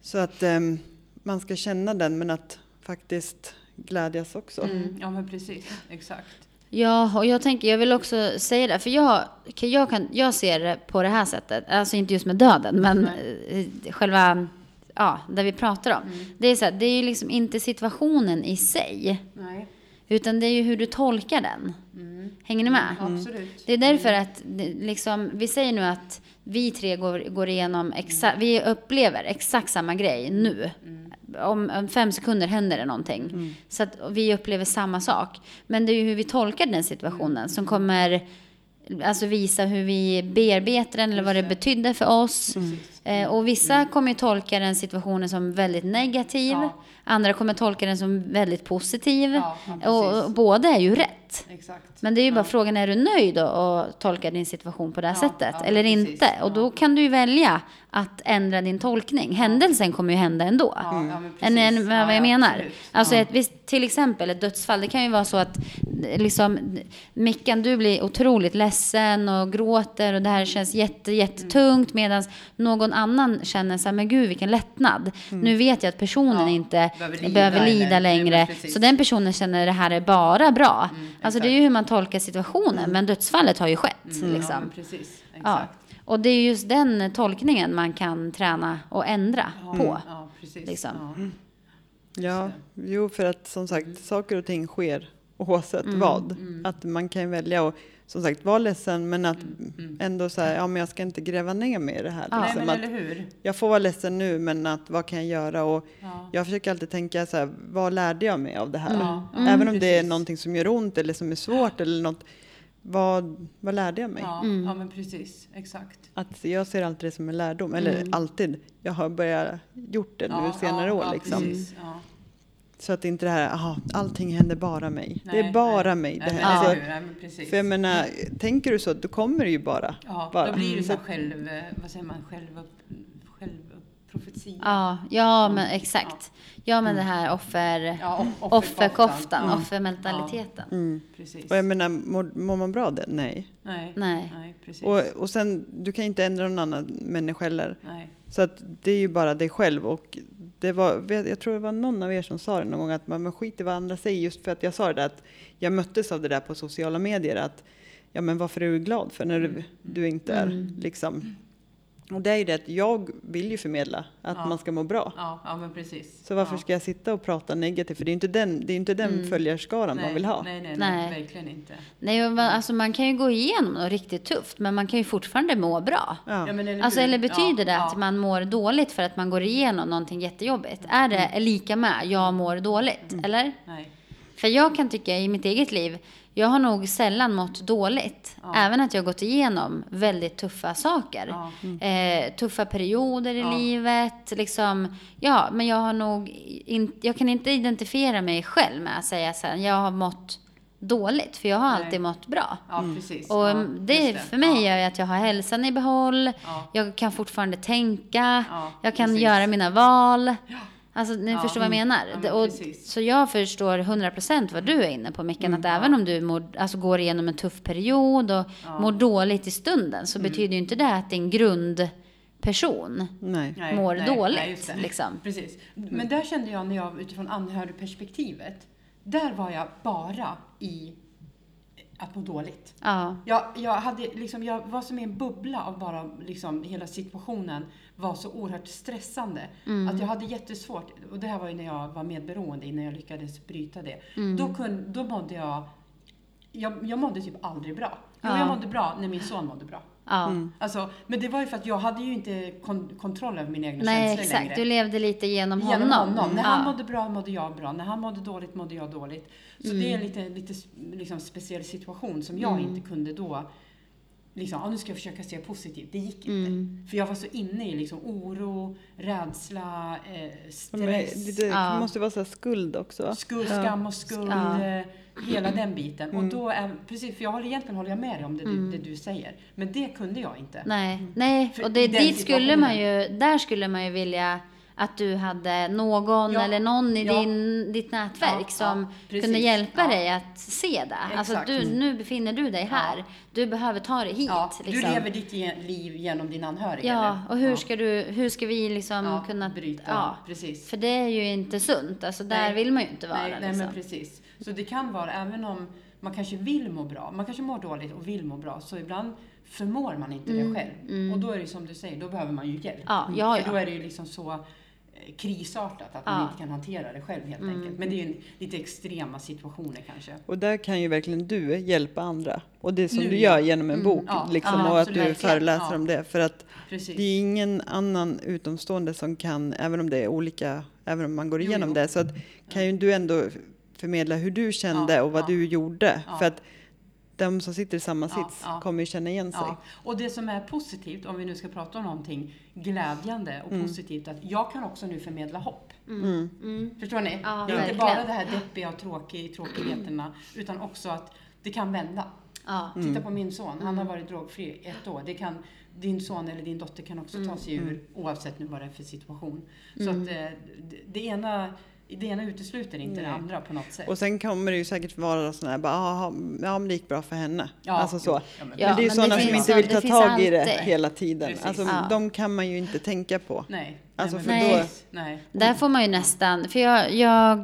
Speaker 3: Så att ehm, man ska känna den men att faktiskt glädjas också.
Speaker 1: Mm, ja men precis, exakt.
Speaker 2: Ja, och jag tänker, jag vill också säga det, för jag, jag, kan, jag ser det på det här sättet, alltså inte just med döden, men eh, själva, ja, där vi pratar om. Det är så här, det är ju liksom inte situationen i sig,
Speaker 1: Nej.
Speaker 2: utan det är ju hur du tolkar den. Hänger ni med?
Speaker 1: Absolut.
Speaker 2: Det är därför att det, liksom, vi säger nu att vi tre går, går igenom exakt, vi upplever exakt samma grej nu. Om, om fem sekunder händer det någonting. Så att vi upplever samma sak. Men det är ju hur vi tolkar den situationen som kommer alltså visa hur vi bearbetar den eller vad det betydde för oss. Eh, och vissa kommer ju tolka den situationen som väldigt negativ.
Speaker 1: Ja.
Speaker 2: Andra kommer tolka den som väldigt positiv.
Speaker 1: Ja,
Speaker 2: och, och båda är ju rätt.
Speaker 1: Exakt.
Speaker 2: Men det är ju bara frågan, är du nöjd och tolkar din situation på det här sättet? eller
Speaker 1: precis.
Speaker 2: inte? Och då kan du ju välja att ändra din tolkning. Händelsen kommer ju hända ändå.
Speaker 1: Ja, ja, men
Speaker 2: än vad
Speaker 1: Ja,
Speaker 2: jag
Speaker 1: ja,
Speaker 2: menar.
Speaker 1: absolut.
Speaker 2: Alltså ett, visst, till exempel ett dödsfall. Det kan ju vara så att liksom, Mickan, du blir otroligt ledsen och gråter och det här känns jätte, jättetungt medan någon annan känner så här, men gud vilken lättnad. Nu vet jag att personen
Speaker 1: Ja,
Speaker 2: inte
Speaker 1: behöver
Speaker 2: behöver
Speaker 1: lida
Speaker 2: lida,
Speaker 1: eller- Nej, men
Speaker 2: längre. Så den personen känner det här är bara bra. alltså det är ju hur man tolkar situationen. Men dödsfallet har ju skett.
Speaker 1: Mm, Ja,
Speaker 2: Liksom.
Speaker 1: men precis. Exakt.
Speaker 2: Ja. Och det är just den tolkningen man kan träna och ändra på.
Speaker 1: Ja, precis.
Speaker 2: Liksom.
Speaker 1: Ja.
Speaker 3: Ja, jo för att som sagt saker och ting sker oavsett vad. Att man kan välja och som sagt vara ledsen men att ändå säga ja men jag ska inte gräva ner mig i det här.
Speaker 2: Ja.
Speaker 1: Nej,
Speaker 3: Liksom,
Speaker 1: men
Speaker 3: att
Speaker 1: eller hur?
Speaker 3: jag får vara ledsen nu men att vad kan jag göra? Och
Speaker 1: Ja.
Speaker 3: jag försöker alltid tänka så här, vad lärde jag mig av det här?
Speaker 1: Ja, ja,
Speaker 3: Även om det är
Speaker 1: precis.
Speaker 3: någonting som gör ont eller som är svårt eller något. Vad, vad lärde jag mig?
Speaker 1: Ja,
Speaker 2: Mm.
Speaker 1: ja, men precis. Exakt.
Speaker 3: Att jag ser alltid det som en lärdom. Eller alltid. Jag har börjat gjort det nu senare
Speaker 1: ja,
Speaker 3: år.
Speaker 1: ja,
Speaker 3: liksom.
Speaker 1: precis. Ja.
Speaker 3: Så att inte det här, aha, allting händer bara mig. det
Speaker 1: Nej,
Speaker 3: är bara
Speaker 1: nej.
Speaker 3: mig. Det här. Alltså,
Speaker 1: precis.
Speaker 3: för jag menar, tänker du så, då kommer det ju bara.
Speaker 1: Ja,
Speaker 3: bara.
Speaker 1: då blir det
Speaker 3: Mm.
Speaker 1: så här själv, vad säger man, själv, själv profetia.
Speaker 2: Ja, ja men exakt. Ja men det här offer,
Speaker 1: Ja, off-
Speaker 2: offerkoftan,
Speaker 1: Ja.
Speaker 2: offermentaliteten.
Speaker 3: Mm.
Speaker 1: Precis.
Speaker 3: Och jag menar, mår, mår man bra av det? Nej.
Speaker 1: Nej.
Speaker 2: Nej.
Speaker 1: Nej, precis.
Speaker 3: Och, och sen, du kan inte ändra någon annan människa heller.
Speaker 1: Nej.
Speaker 3: Så att det är ju bara dig själv. Och det var, jag tror det var någon av er som sa det någon gång att man, man skiter i vad andra säger. Just för att jag sa det där att jag möttes av det där på sociala medier. Att ja men varför är du glad för när du, du inte är liksom Och det är ju det att jag vill ju förmedla att
Speaker 1: Ja.
Speaker 3: man ska må bra.
Speaker 1: Ja, ja men precis.
Speaker 3: Så varför
Speaker 1: ja.
Speaker 3: ska jag sitta och prata negativt? För det är ju inte den, det är inte den följarskaran man vill ha.
Speaker 1: Nej, nej, nej,
Speaker 2: Nej.
Speaker 1: verkligen inte.
Speaker 2: Nej, och alltså man kan ju gå igenom något riktigt tufft, men man kan ju fortfarande må bra.
Speaker 3: Ja.
Speaker 1: Ja, men eller
Speaker 2: Alltså, eller betyder det att
Speaker 1: ja.
Speaker 2: man mår dåligt för att man går igenom någonting jättejobbigt? Är det
Speaker 1: Mm.
Speaker 2: lika med jag mår dåligt, eller?
Speaker 1: Nej.
Speaker 2: För jag kan tycka i mitt eget liv, jag har nog sällan mått dåligt. Även att jag har gått igenom väldigt tuffa saker.
Speaker 1: Ja.
Speaker 2: Eh, tuffa perioder i
Speaker 1: Ja.
Speaker 2: livet. Liksom, ja, men jag har nog in, jag kan inte identifiera mig själv med att säga så här, jag har mått dåligt. För jag har
Speaker 1: Nej.
Speaker 2: alltid mått bra.
Speaker 1: Ja, precis.
Speaker 2: Och
Speaker 1: ja,
Speaker 2: mm, det,
Speaker 1: just
Speaker 2: för mig
Speaker 1: ja.
Speaker 2: gör ju att jag har hälsan i behåll.
Speaker 1: Ja.
Speaker 2: Jag kan fortfarande tänka.
Speaker 1: Ja,
Speaker 2: jag kan
Speaker 1: precis.
Speaker 2: göra mina val. Alltså, ni
Speaker 1: Ja.
Speaker 2: förstår vad jag menar.
Speaker 1: Ja, men
Speaker 2: och, så jag förstår 100% vad du är inne på, Mickan. att även om du mår, alltså, går igenom en tuff period och mår dåligt i stunden så betyder ju inte det att din grundperson
Speaker 3: Nej.
Speaker 2: Mår
Speaker 1: nej,
Speaker 2: dåligt.
Speaker 1: nej, just det.
Speaker 2: liksom.
Speaker 1: Precis. Men där kände jag när jag utifrån anhörigperspektivet, där var jag bara i att må dåligt.
Speaker 2: Ja.
Speaker 1: Jag, jag, hade liksom, jag var som i en bubbla av bara liksom, hela situationen var så oerhört stressande.
Speaker 2: Mm.
Speaker 1: Att jag hade jättesvårt, och det här var ju när jag var medberoende, innan jag lyckades bryta det.
Speaker 2: Mm.
Speaker 1: Då, kunde, då mådde jag, jag, jag mådde typ aldrig bra. Jo,
Speaker 2: Ja.
Speaker 1: jag mådde bra när min son mådde bra.
Speaker 2: Ja.
Speaker 1: Alltså, men det var ju för att jag hade ju inte kon- kontroll över mina egna
Speaker 2: Nej,
Speaker 1: känslor
Speaker 2: exakt.
Speaker 1: längre.
Speaker 2: Du levde lite genom honom.
Speaker 1: Genom honom. När han
Speaker 2: Ja.
Speaker 1: mådde bra mådde jag bra. När han mådde dåligt mådde jag dåligt. Så
Speaker 2: Mm.
Speaker 1: det är en lite, lite liksom, speciell situation som jag inte kunde då Liksom, ja, nu ska jag försöka se positivt. Det gick inte.
Speaker 2: Mm.
Speaker 1: För jag var så inne i liksom, oro, rädsla, eh,
Speaker 3: Men
Speaker 1: stress,
Speaker 3: lite,
Speaker 2: Ja.
Speaker 3: Det måste vara så här skuld också.
Speaker 1: skuld,
Speaker 3: Ja.
Speaker 1: skam och skuld.
Speaker 2: Ja.
Speaker 1: Hela den biten.
Speaker 3: Mm.
Speaker 1: Och då är, precis, för jag håller, egentligen håller jag med dig om det,
Speaker 2: Mm.
Speaker 1: du, det du säger. Men det kunde jag inte.
Speaker 2: Nej, nej.
Speaker 1: För
Speaker 2: och det, dit skulle man ju, där skulle man ju vilja att du hade någon
Speaker 1: Ja,
Speaker 2: eller någon i
Speaker 1: ja.
Speaker 2: din, ditt nätverk
Speaker 1: Ja,
Speaker 2: som kunde hjälpa
Speaker 1: ja.
Speaker 2: dig att se det. Alltså
Speaker 1: Exakt. Mm.
Speaker 2: du, nu befinner du dig här.
Speaker 1: Ja.
Speaker 2: Du behöver ta dig hit.
Speaker 1: Ja,
Speaker 2: liksom.
Speaker 1: Du lever ditt liv genom din anhöriga.
Speaker 2: Ja,
Speaker 1: eller?
Speaker 2: och hur
Speaker 1: Ja.
Speaker 2: ska, du, hur ska vi liksom
Speaker 1: Ja,
Speaker 2: kunna...
Speaker 1: bryta.
Speaker 2: Ja,
Speaker 1: Precis.
Speaker 2: för det är ju inte sunt. Alltså där
Speaker 1: Nej.
Speaker 2: vill man ju inte vara.
Speaker 1: Nej, nej
Speaker 2: liksom.
Speaker 1: men precis. Så det kan vara, även om man kanske vill må bra, man kanske mår dåligt och vill må bra, så ibland förmår man inte det själv. Och då är det som du säger, då behöver man ju hjälp.
Speaker 2: Mm, Ja, ja,
Speaker 1: För då
Speaker 2: ja.
Speaker 1: är det ju liksom så eh, krisartat att
Speaker 2: Ja. Mm.
Speaker 1: man inte kan hantera det själv helt enkelt. Men det är ju en, lite extrema situationer kanske.
Speaker 3: Och där kan ju verkligen du hjälpa andra. Och det som
Speaker 1: Nu,
Speaker 3: du
Speaker 1: ja.
Speaker 3: gör genom en bok.
Speaker 1: ja,
Speaker 3: liksom,
Speaker 1: ja,
Speaker 3: och att du föreläser
Speaker 1: Ja.
Speaker 3: om det. För att
Speaker 1: Precis.
Speaker 3: det är ingen annan utomstående som kan, även om det är olika, även om man går
Speaker 1: Jo,
Speaker 3: igenom
Speaker 1: jo.
Speaker 3: det, så att, kan ju du ändå förmedla hur du kände
Speaker 1: Ja,
Speaker 3: och vad
Speaker 1: ja.
Speaker 3: du gjorde.
Speaker 1: Ja.
Speaker 3: För att de som sitter i samma sits
Speaker 1: ja.
Speaker 3: kommer ju känna igen sig.
Speaker 1: Ja, och det som är positivt, om vi nu ska prata om någonting glädjande och
Speaker 2: Mm.
Speaker 1: positivt, att jag kan också nu förmedla hopp.
Speaker 3: Mm.
Speaker 1: Förstår ni?
Speaker 2: Ja,
Speaker 1: det är inte
Speaker 2: verkligen.
Speaker 1: bara det här deppiga och tråkig, tråkigheterna, utan också att det kan vända.
Speaker 2: Ja.
Speaker 1: Titta på min son, han har varit drogfri ett år. Det kan, din son eller din dotter kan också ta sig ur, oavsett nu vad det är för situation. Så att eh, det, det, ena, det ena utesluter inte det
Speaker 3: Nej.
Speaker 1: andra på något sätt.
Speaker 3: Och sen kommer det ju säkert vara sådana här, bara, aha, ja men det gick bra för henne.
Speaker 1: Ja,
Speaker 3: alltså så.
Speaker 1: ja, men-
Speaker 2: Ja,
Speaker 3: men det är ju
Speaker 2: det
Speaker 3: sådana som
Speaker 2: finns
Speaker 3: inte vill
Speaker 2: det
Speaker 3: ta
Speaker 2: finns
Speaker 3: tag i det hela tiden.
Speaker 1: Precis.
Speaker 3: Alltså,
Speaker 2: Ja.
Speaker 3: De kan man ju inte tänka på.
Speaker 1: Nej.
Speaker 3: Alltså,
Speaker 1: nej,
Speaker 3: för
Speaker 2: då-
Speaker 1: precis. Nej.
Speaker 2: Där får man ju nästan, för jag, jag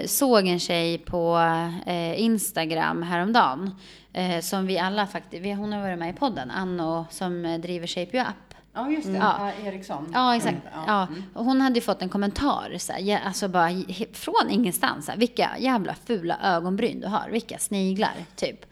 Speaker 2: eh, såg en tjej på eh, Instagram häromdagen. Eh, som vi alla faktiskt, hon har varit med i podden, Anno som driver Shape You Up.
Speaker 1: Ja, just det.
Speaker 2: Ja.
Speaker 1: Ja. Eriksson.
Speaker 2: Ja, exakt.
Speaker 1: Ja.
Speaker 2: Ja.
Speaker 1: Mm.
Speaker 2: Och hon hade ju fått en kommentar, så här, ja, alltså bara från ingenstans. Så här, vilka jävla fula ögonbryn du har, vilka sniglar, typ.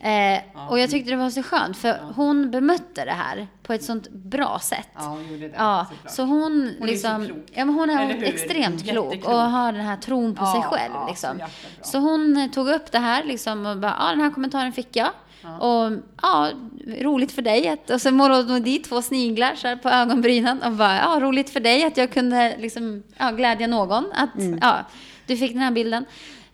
Speaker 2: Eh, Och jag tyckte det var så skönt, för hon bemötte det här på ett sånt bra sätt.
Speaker 1: Ja, hon gjorde det.
Speaker 2: Ja,
Speaker 1: såklart.
Speaker 2: så hon,
Speaker 1: är så
Speaker 2: liksom,
Speaker 1: klok.
Speaker 2: ja, men hon är extremt klok
Speaker 1: Jätteklok.
Speaker 2: och har den här tron på
Speaker 1: Ja,
Speaker 2: sig själv.
Speaker 1: ja, så
Speaker 2: liksom.
Speaker 1: bra.
Speaker 2: Så hon eh, tog upp det här liksom, och bara, ja den här kommentaren fick jag. Och ja, roligt för dig. Att, och så hon dit två sniglar så här, på ögonbrynen och bara, ja roligt för dig att jag kunde liksom, ja, glädja någon. Att ja, du fick den här bilden.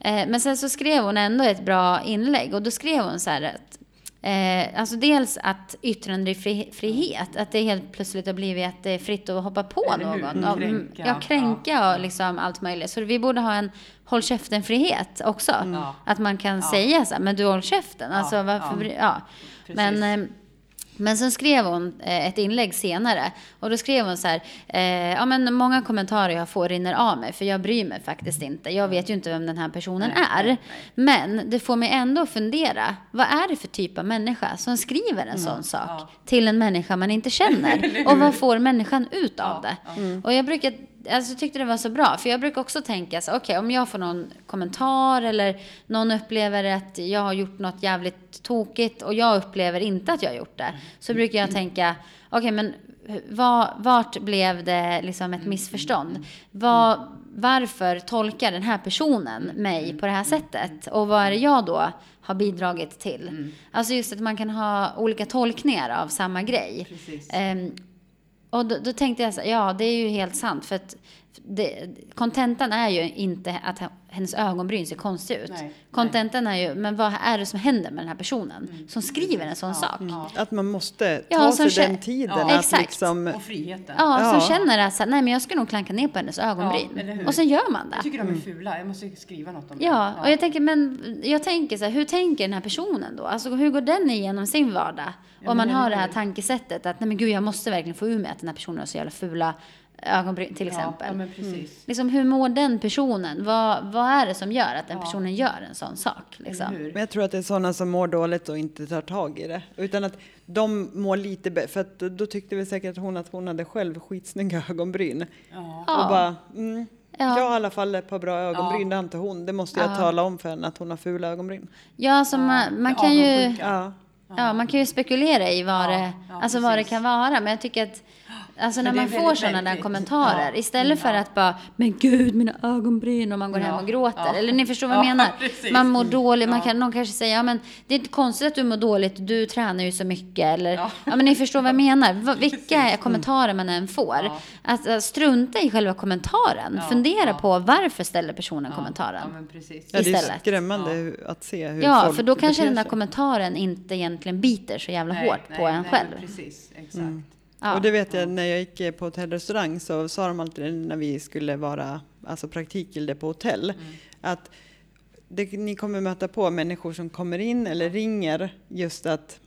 Speaker 2: Eh, men sen så skrev hon ändå ett bra inlägg och då skrev hon så här att Eh, alltså dels att yttrandefrihet, att det helt plötsligt har blivit att det är fritt att hoppa på någon. Och, mm,
Speaker 1: Kränka,
Speaker 2: ja, kränka och liksom allt möjligt. Så vi borde ha en håll käften-frihet också.
Speaker 1: Ja.
Speaker 2: Att man kan
Speaker 1: Ja.
Speaker 2: säga så här, men du håll käften. Alltså
Speaker 1: Ja,
Speaker 2: varför,
Speaker 1: ja.
Speaker 2: Men, eh, Men sen skrev hon eh, ett inlägg senare och då skrev hon så här, eh, ja men många kommentarer jag får rinner av mig för jag bryr mig faktiskt inte. Jag vet ju inte vem den här personen är. Men det får mig ändå att fundera, vad är det för typ av människa som skriver en sån sak
Speaker 1: ja.
Speaker 2: till en människa man inte *laughs* känner? och vad får människan ut av det?
Speaker 1: ja.
Speaker 2: Och jag brukar, alltså jag tyckte det var så bra, för jag brukar också tänka så okej om jag får någon kommentar eller någon upplever att jag har gjort något jävligt tokigt och jag upplever inte att jag har gjort det, så brukar jag tänka, okej men var, vart blev det liksom ett missförstånd? Var, varför tolkar den här personen mig på det här sättet? Och vad är det jag då har bidragit till? Alltså just att man kan ha olika tolkningar av samma grej.
Speaker 1: Precis.
Speaker 2: Och då, då tänkte jag så här, ja det är ju helt sant. För att kontentan är ju inte att hennes ögonbryn ser konstig ut.
Speaker 1: Nej,
Speaker 2: är ju, men vad är det som händer med den här personen som skriver en sån
Speaker 1: Ja,
Speaker 2: sak?
Speaker 1: ja.
Speaker 3: Att man måste ta
Speaker 2: Ja,
Speaker 3: sig
Speaker 2: kä-
Speaker 3: den tiden.
Speaker 1: Ja,
Speaker 3: att
Speaker 2: exakt.
Speaker 3: liksom,
Speaker 1: Och friheten.
Speaker 2: Ja,
Speaker 3: Ja.
Speaker 2: som känner att så nej men jag ska nog klanka ner på hennes ögonbryn. Och sen gör man det.
Speaker 1: Jag tycker de är fula. Jag måste skriva något om det.
Speaker 2: Ja, och jag tänker, men jag tänker så här, hur tänker den här personen då? Alltså hur går den igenom sin vardag?
Speaker 1: Ja,
Speaker 2: Om man har det här tankesättet att nej men gud jag måste verkligen få ur mig att den här personen har så jävla fula ögonbryn till exempel.
Speaker 1: Ja, men precis.
Speaker 2: Liksom hur mår den personen? Vad, vad är det som gör att den
Speaker 1: Ja.
Speaker 2: personen gör en sån sak? Liksom?
Speaker 3: Men jag tror att det är sådana som mår dåligt och inte tar tag i det. Utan att de mår lite bättre. För att då tyckte väl säkert hon att hon hade själv skitsnygga *laughs* ögonbryn.
Speaker 1: Ja.
Speaker 3: Och bara, mm,
Speaker 2: Ja.
Speaker 3: jag har i alla fall ett par bra ögonbryn,
Speaker 1: Ja.
Speaker 3: det har inte hon. Det måste jag
Speaker 2: Ja.
Speaker 3: tala om för henne att hon har fula ögonbryn.
Speaker 2: Ja, alltså man, man kan ju...
Speaker 3: Ja.
Speaker 2: Ja, man kan ju spekulera i vad,
Speaker 1: Ja,
Speaker 2: det,
Speaker 1: ja,
Speaker 2: alltså vad det kan vara. Men jag tycker att alltså när man får sådana där kommentarer.
Speaker 1: Ja,
Speaker 2: Istället för
Speaker 1: ja.
Speaker 2: att bara, men gud mina ögonbryn och man går
Speaker 1: Ja,
Speaker 2: hem och gråter.
Speaker 1: ja.
Speaker 2: Eller ni förstår vad jag
Speaker 1: Ja,
Speaker 2: menar. *laughs*
Speaker 1: precis.
Speaker 2: Man mår dåligt. Man
Speaker 1: Ja.
Speaker 2: kan, någon kanske säger, ja men det är inte konstigt att du mår dåligt. Du tränar ju så mycket. Eller, ja.
Speaker 1: Ja.
Speaker 2: men ni förstår vad jag menar. *laughs* Vilka
Speaker 1: Precis.
Speaker 2: kommentarer man än får.
Speaker 1: Ja.
Speaker 2: Att, att strunta i själva kommentaren.
Speaker 1: Ja,
Speaker 2: Fundera
Speaker 1: ja.
Speaker 2: på varför ställer personen
Speaker 1: Ja,
Speaker 2: kommentaren.
Speaker 1: Ja, men precis.
Speaker 3: Ja, det är
Speaker 2: Istället.
Speaker 3: skrämmande att se hur
Speaker 2: Ja,
Speaker 3: folk
Speaker 2: för då kanske den där
Speaker 3: sig.
Speaker 2: kommentaren inte egentligen biter så jävla
Speaker 1: Nej,
Speaker 2: hårt
Speaker 1: nej,
Speaker 2: på en
Speaker 1: nej,
Speaker 2: själv.
Speaker 1: Precis, exakt.
Speaker 3: Mm.
Speaker 2: Ja.
Speaker 3: Och det vet jag när jag gick eh, på hotellrestaurang så sa de alltid när vi skulle vara alltså praktikgilde på hotell
Speaker 1: Mm.
Speaker 3: att det, ni kommer möta på människor som kommer in eller ringer just att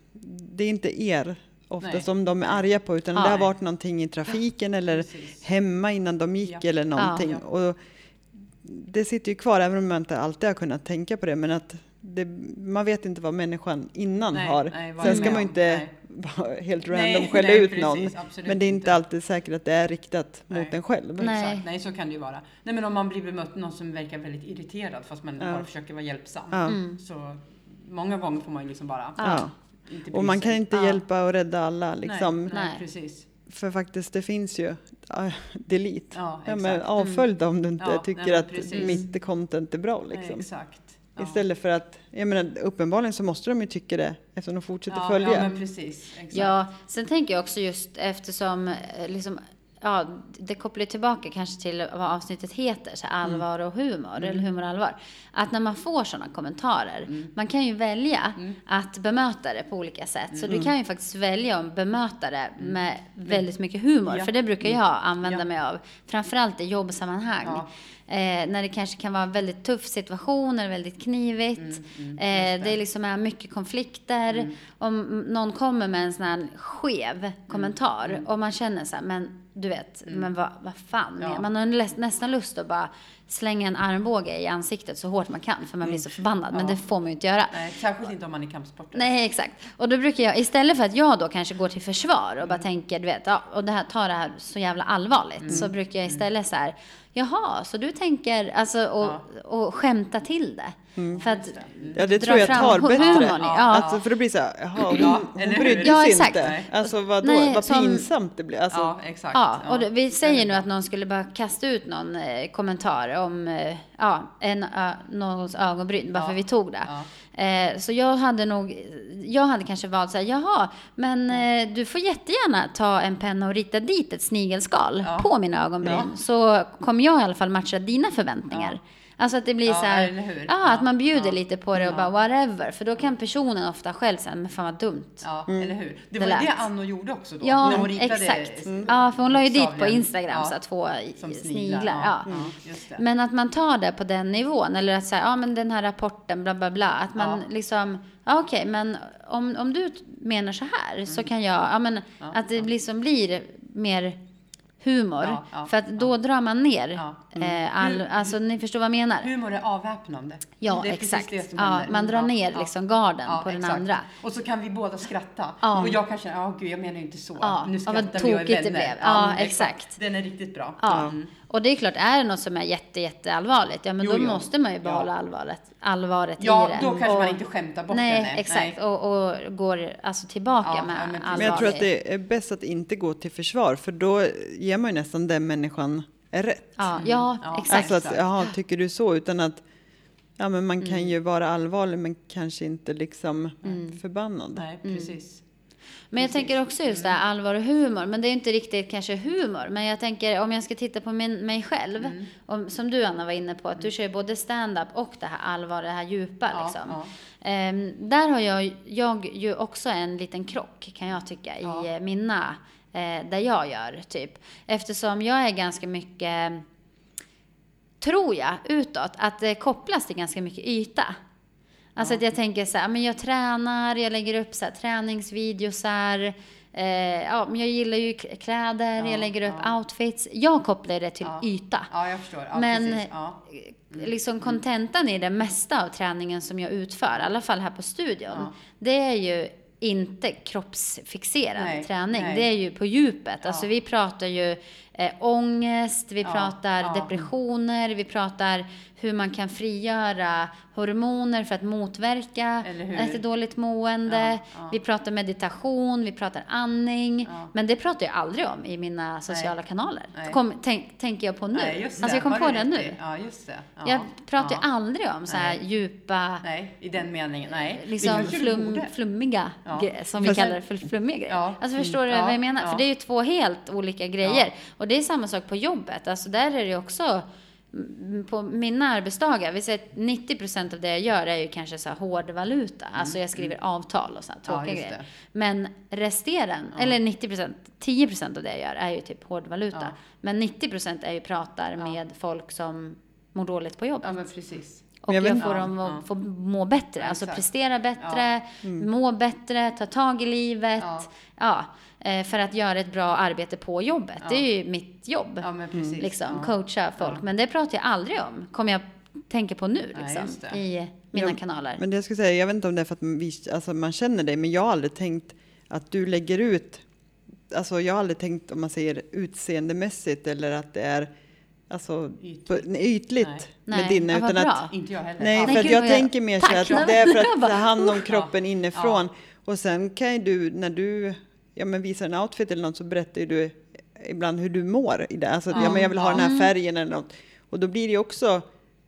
Speaker 3: det är inte er ofta
Speaker 1: Nej.
Speaker 3: som de är arga på utan
Speaker 2: Ja.
Speaker 3: det har varit någonting i trafiken eller
Speaker 1: Precis.
Speaker 3: hemma innan de gick
Speaker 1: Ja.
Speaker 3: eller någonting.
Speaker 1: Ja.
Speaker 3: Och det sitter ju kvar även om man inte alltid har kunnat tänka på det men att det, man vet inte vad människan innan
Speaker 1: Nej,
Speaker 3: har.
Speaker 1: nej,
Speaker 3: Sen ska man inte
Speaker 1: Nej.
Speaker 3: Helt
Speaker 1: Nej,
Speaker 3: random *laughs* skälla
Speaker 1: nej,
Speaker 3: ut
Speaker 1: precis,
Speaker 3: någon. Men det är inte
Speaker 1: inte.
Speaker 3: alltid säkert att det är riktat
Speaker 1: Nej.
Speaker 3: mot en själv.
Speaker 2: Nej.
Speaker 1: Exakt. Nej, så kan det ju vara. Nej, men om man blir bemött med någon som verkar väldigt irriterad fast man
Speaker 3: Ja.
Speaker 1: bara försöker vara hjälpsam.
Speaker 3: Ja.
Speaker 2: Mm.
Speaker 1: Så många gånger får man ju liksom bara
Speaker 3: Ja.
Speaker 1: inte
Speaker 3: Och man kan inte
Speaker 2: Ja.
Speaker 3: hjälpa och rädda alla liksom.
Speaker 1: Nej, nej,
Speaker 2: Nej.
Speaker 1: precis.
Speaker 3: För faktiskt det finns ju uh, delete.
Speaker 1: Ja,
Speaker 3: Ja, men avfölj om du inte
Speaker 1: Ja,
Speaker 3: tycker
Speaker 1: nej,
Speaker 3: att mitt content är bra
Speaker 1: Nej,
Speaker 3: liksom.
Speaker 1: exakt. Ja.
Speaker 3: Istället för att, jag menar uppenbarligen så måste de ju tycka det eftersom de fortsätter
Speaker 1: ja,
Speaker 3: följa.
Speaker 1: Ja, men precis. Exakt.
Speaker 2: Ja, sen tänker jag också just eftersom eh, liksom, ja, det kopplar tillbaka kanske till vad avsnittet heter, så här, allvar och humor, eller humor och allvar. Att när man får sådana kommentarer, man kan ju välja att bemöta det på olika sätt. Så du kan ju faktiskt välja att bemöta det med väldigt mycket humor,
Speaker 1: Ja.
Speaker 2: för det brukar jag använda
Speaker 1: Ja.
Speaker 2: mig av, framförallt i jobbsammanhang.
Speaker 1: Ja.
Speaker 2: Eh, när det kanske kan vara en väldigt tuff situation, eller väldigt knivigt.
Speaker 1: Mm,
Speaker 2: eh, det liksom är mycket konflikter. Om någon kommer med en sån här skev kommentar och man känner så här, men du vet, men vad, vad fan.
Speaker 1: Ja.
Speaker 2: Man har nästan lust att bara slänga en armbåge i ansiktet så hårt man kan för man blir så förbannad. Men
Speaker 1: Ja.
Speaker 2: det får man ju inte göra.
Speaker 1: Nej, särskilt inte om man är kampsportare.
Speaker 2: Nej, exakt. Och då brukar jag, istället för att jag då kanske går till försvar och bara tänker, du vet, ja, och det här, tar det här så jävla allvarligt, så brukar jag istället så här, jaha, så du tänker, alltså, och, och skämta till det. För att,
Speaker 3: Ja, det
Speaker 2: dra
Speaker 3: tror jag
Speaker 2: fram
Speaker 3: tar bättre.
Speaker 2: i- ja.
Speaker 3: Alltså, för det blir så här, jaha, hon,
Speaker 1: Ja,
Speaker 3: hon brydde
Speaker 2: Ja,
Speaker 3: sig
Speaker 2: exakt.
Speaker 3: inte.
Speaker 1: Nej.
Speaker 3: Alltså vadå,
Speaker 2: Nej,
Speaker 3: vad
Speaker 2: som-
Speaker 3: pinsamt det blir. Alltså,
Speaker 1: Ja, exakt.
Speaker 2: Ja, och vi säger nu att någon skulle bara kasta ut någon eh, kommentar om eh, ja, en, ö, någons ögonbryn, bara
Speaker 1: Ja.
Speaker 2: för vi tog det.
Speaker 1: Ja.
Speaker 2: Eh, så jag hade nog, jag hade kanske valt så här, jaha, men eh, du får jättegärna ta en penna och rita dit ett snigelskal
Speaker 1: Ja.
Speaker 2: på mina ögonbryn.
Speaker 1: Ja.
Speaker 2: Så kommer jag i alla fall matcha dina förväntningar. Alltså att det blir
Speaker 1: Ja,
Speaker 2: så här, ja, att man bjuder
Speaker 1: Ja.
Speaker 2: lite på det och bara whatever. För då kan personen ofta själv säga, men fan vad dumt.
Speaker 1: Ja, eller hur? Det
Speaker 2: Det
Speaker 1: var ju det. Anno gjorde också då.
Speaker 2: Ja,
Speaker 1: när hon ritade
Speaker 2: exakt.
Speaker 1: mm.
Speaker 2: Ja, för hon la ju dit på. Instagram så här, två sniglar.
Speaker 1: sniglar.
Speaker 2: ja.
Speaker 1: Det.
Speaker 2: Men att man tar det på den nivån, eller att säga, ja men den här rapporten, bla bla bla. Att man liksom, ja okej, men om, om du menar så här så
Speaker 1: Mm.
Speaker 2: kan jag, ja men att det liksom blir mer humor.
Speaker 1: Ja, ja,
Speaker 2: för att då drar man ner
Speaker 1: Ja.
Speaker 2: eh, all,
Speaker 1: Hur-
Speaker 2: alltså ni förstår vad jag menar?
Speaker 1: Humor är avväpnande.
Speaker 2: Ja,
Speaker 1: är
Speaker 2: exakt. Ja, man drar
Speaker 1: Ja,
Speaker 2: ner
Speaker 1: ja.
Speaker 2: liksom garden
Speaker 1: Ja,
Speaker 2: på den
Speaker 1: exakt.
Speaker 2: andra.
Speaker 1: Och så kan vi båda skratta.
Speaker 2: Ja.
Speaker 1: Och jag kan känna, ja gud jag menar ju inte så.
Speaker 2: Ja,
Speaker 1: nu
Speaker 2: ja,
Speaker 1: skrattar vi och är
Speaker 2: tokigt det
Speaker 1: vänner.
Speaker 2: blev. Ja,
Speaker 1: mm,
Speaker 2: exakt.
Speaker 1: Den är riktigt bra.
Speaker 2: Ja,
Speaker 1: Mm.
Speaker 2: Och det är klart, är det något som är jätte, jätte allvarligt, ja men
Speaker 1: Jo,
Speaker 2: då
Speaker 1: jo.
Speaker 2: måste man ju
Speaker 1: Ja.
Speaker 2: behålla allvaret, allvaret
Speaker 1: Ja,
Speaker 2: i det.
Speaker 1: då kanske
Speaker 2: och,
Speaker 1: man inte skämtar bort
Speaker 2: nej,
Speaker 1: det.
Speaker 2: exakt. Och, och går alltså tillbaka
Speaker 1: Ja,
Speaker 2: med
Speaker 1: ja, men
Speaker 2: allvar
Speaker 3: Men jag tror att det är bäst att inte gå till försvar, för då ger man ju nästan den människan rätt.
Speaker 2: Ja, ja,
Speaker 1: Ja,
Speaker 2: exakt.
Speaker 3: Alltså att,
Speaker 1: exakt.
Speaker 3: jaha, tycker du så? Utan att, ja men man
Speaker 2: Mm.
Speaker 3: kan ju vara allvarlig men kanske inte liksom
Speaker 2: Mm.
Speaker 3: förbannad.
Speaker 1: Nej, precis.
Speaker 2: Men jag tänker också just det här allvar och humor. Men det är ju inte riktigt kanske humor. Men jag tänker om jag ska titta på min, mig själv.
Speaker 1: Mm.
Speaker 2: Om, som du Anna var inne på. Att du kör ju både stand-up och det här allvar, det här djupa
Speaker 1: Ja,
Speaker 2: liksom.
Speaker 1: ja.
Speaker 2: Ehm, där har jag, jag ju också en liten krock kan jag tycka i
Speaker 1: Ja.
Speaker 2: eh, mina, eh, där jag gör typ. Eftersom jag är ganska mycket, tror jag, utåt, att det kopplas till ganska mycket yta. Alltså att jag tänker så här, men jag tränar, jag lägger upp så här, träningsvideosar, eh, ja, men jag gillar ju kläder,
Speaker 1: Ja,
Speaker 2: jag lägger upp
Speaker 1: ja.
Speaker 2: outfits. Jag kopplar det till
Speaker 1: Ja.
Speaker 2: yta.
Speaker 1: Ja, jag förstår. Ja,
Speaker 2: Men
Speaker 1: precis. Ja.
Speaker 2: liksom kontentan i det mesta av träningen som jag utför, i alla fall här på studion, det är ju inte kroppsfixerad
Speaker 1: Nej,
Speaker 2: träning.
Speaker 1: nej.
Speaker 2: Det är ju på djupet.
Speaker 1: Ja.
Speaker 2: Alltså vi pratar ju eh, ångest, vi pratar depressioner, vi pratar hur man kan frigöra hormoner för att motverka ett dåligt mående.
Speaker 1: Ja, ja.
Speaker 2: Vi pratar meditation, vi pratar andning.
Speaker 1: Ja.
Speaker 2: Men det pratar jag aldrig om i mina sociala kanaler.
Speaker 1: Nej.
Speaker 2: Kom, tänk, tänker jag på nu.
Speaker 1: Nej, just
Speaker 2: alltså jag kom
Speaker 1: Har
Speaker 2: på det
Speaker 1: rätt
Speaker 2: nu.
Speaker 1: Ja, just det. Ja.
Speaker 2: Jag pratar
Speaker 1: ja.
Speaker 2: ju aldrig om så här
Speaker 1: Nej.
Speaker 2: djupa,
Speaker 1: Nej, i den meningen. Nej. Det
Speaker 2: liksom flum, flummiga som vi kallar det för flummiga grejer.
Speaker 1: Ja.
Speaker 2: Alltså förstår
Speaker 1: Mm.
Speaker 2: du
Speaker 1: Ja,
Speaker 2: vad jag menar?
Speaker 1: ja.
Speaker 2: För det är ju två helt olika grejer. Och det är samma sak på jobbet. Alltså där är det ju också mm, på mina arbetsdagar, vi säger att 90% av det jag gör är ju kanske så här hård valuta. Alltså jag skriver avtal och så här tråkiga
Speaker 1: Mm. just
Speaker 2: grejer.
Speaker 1: det.
Speaker 2: Men resten, eller 90%, 10% av det jag gör är ju typ hård valuta.
Speaker 1: Ja.
Speaker 2: Men 90% är ju pratar
Speaker 1: Ja.
Speaker 2: med folk som mår dåligt på jobbet.
Speaker 1: Ja, men precis.
Speaker 2: Och
Speaker 3: jag
Speaker 2: jag,
Speaker 3: vet-
Speaker 2: får
Speaker 1: Ja,
Speaker 2: dem att
Speaker 1: ja.
Speaker 2: få må bättre, alltså
Speaker 1: Exakt.
Speaker 2: prestera bättre, må bättre, ta tag i livet. Ja.
Speaker 1: Ja.
Speaker 2: eh, för att göra ett bra arbete på jobbet.
Speaker 1: Ja.
Speaker 2: Det är ju mitt jobb.
Speaker 1: Ja, men precis.
Speaker 2: Liksom,
Speaker 1: ja.
Speaker 2: coacha folk.
Speaker 1: Ja.
Speaker 2: Men det pratar jag aldrig om. Kommer jag tänka på nu
Speaker 1: Nej,
Speaker 2: liksom, i mina
Speaker 3: Ja,
Speaker 2: kanaler.
Speaker 3: Men det jag skulle säga, jag vet inte om det är för att vi, alltså man känner dig, men jag har aldrig tänkt att du lägger ut, alltså jag har aldrig tänkt om man säger utseendemässigt eller att det är alltså,
Speaker 1: Ytligt.
Speaker 3: på, nej, ytligt
Speaker 2: Nej.
Speaker 3: med dina,
Speaker 2: Ja, vad
Speaker 3: utan
Speaker 2: bra.
Speaker 3: att
Speaker 1: Inte jag heller.
Speaker 3: Nej,
Speaker 1: Ja.
Speaker 3: för
Speaker 2: Nej,
Speaker 3: att jag
Speaker 2: jag-
Speaker 3: tänker mer så att det är för att *laughs* ta hand om kroppen
Speaker 1: Ja.
Speaker 3: inifrån. Och sen kan ju du, när du ja, men visar en outfit eller något så berättar ju du ibland hur du mår i det. Alltså, ja. men jag vill ha den
Speaker 2: Mm.
Speaker 3: här färgen eller något. Och då blir det ju också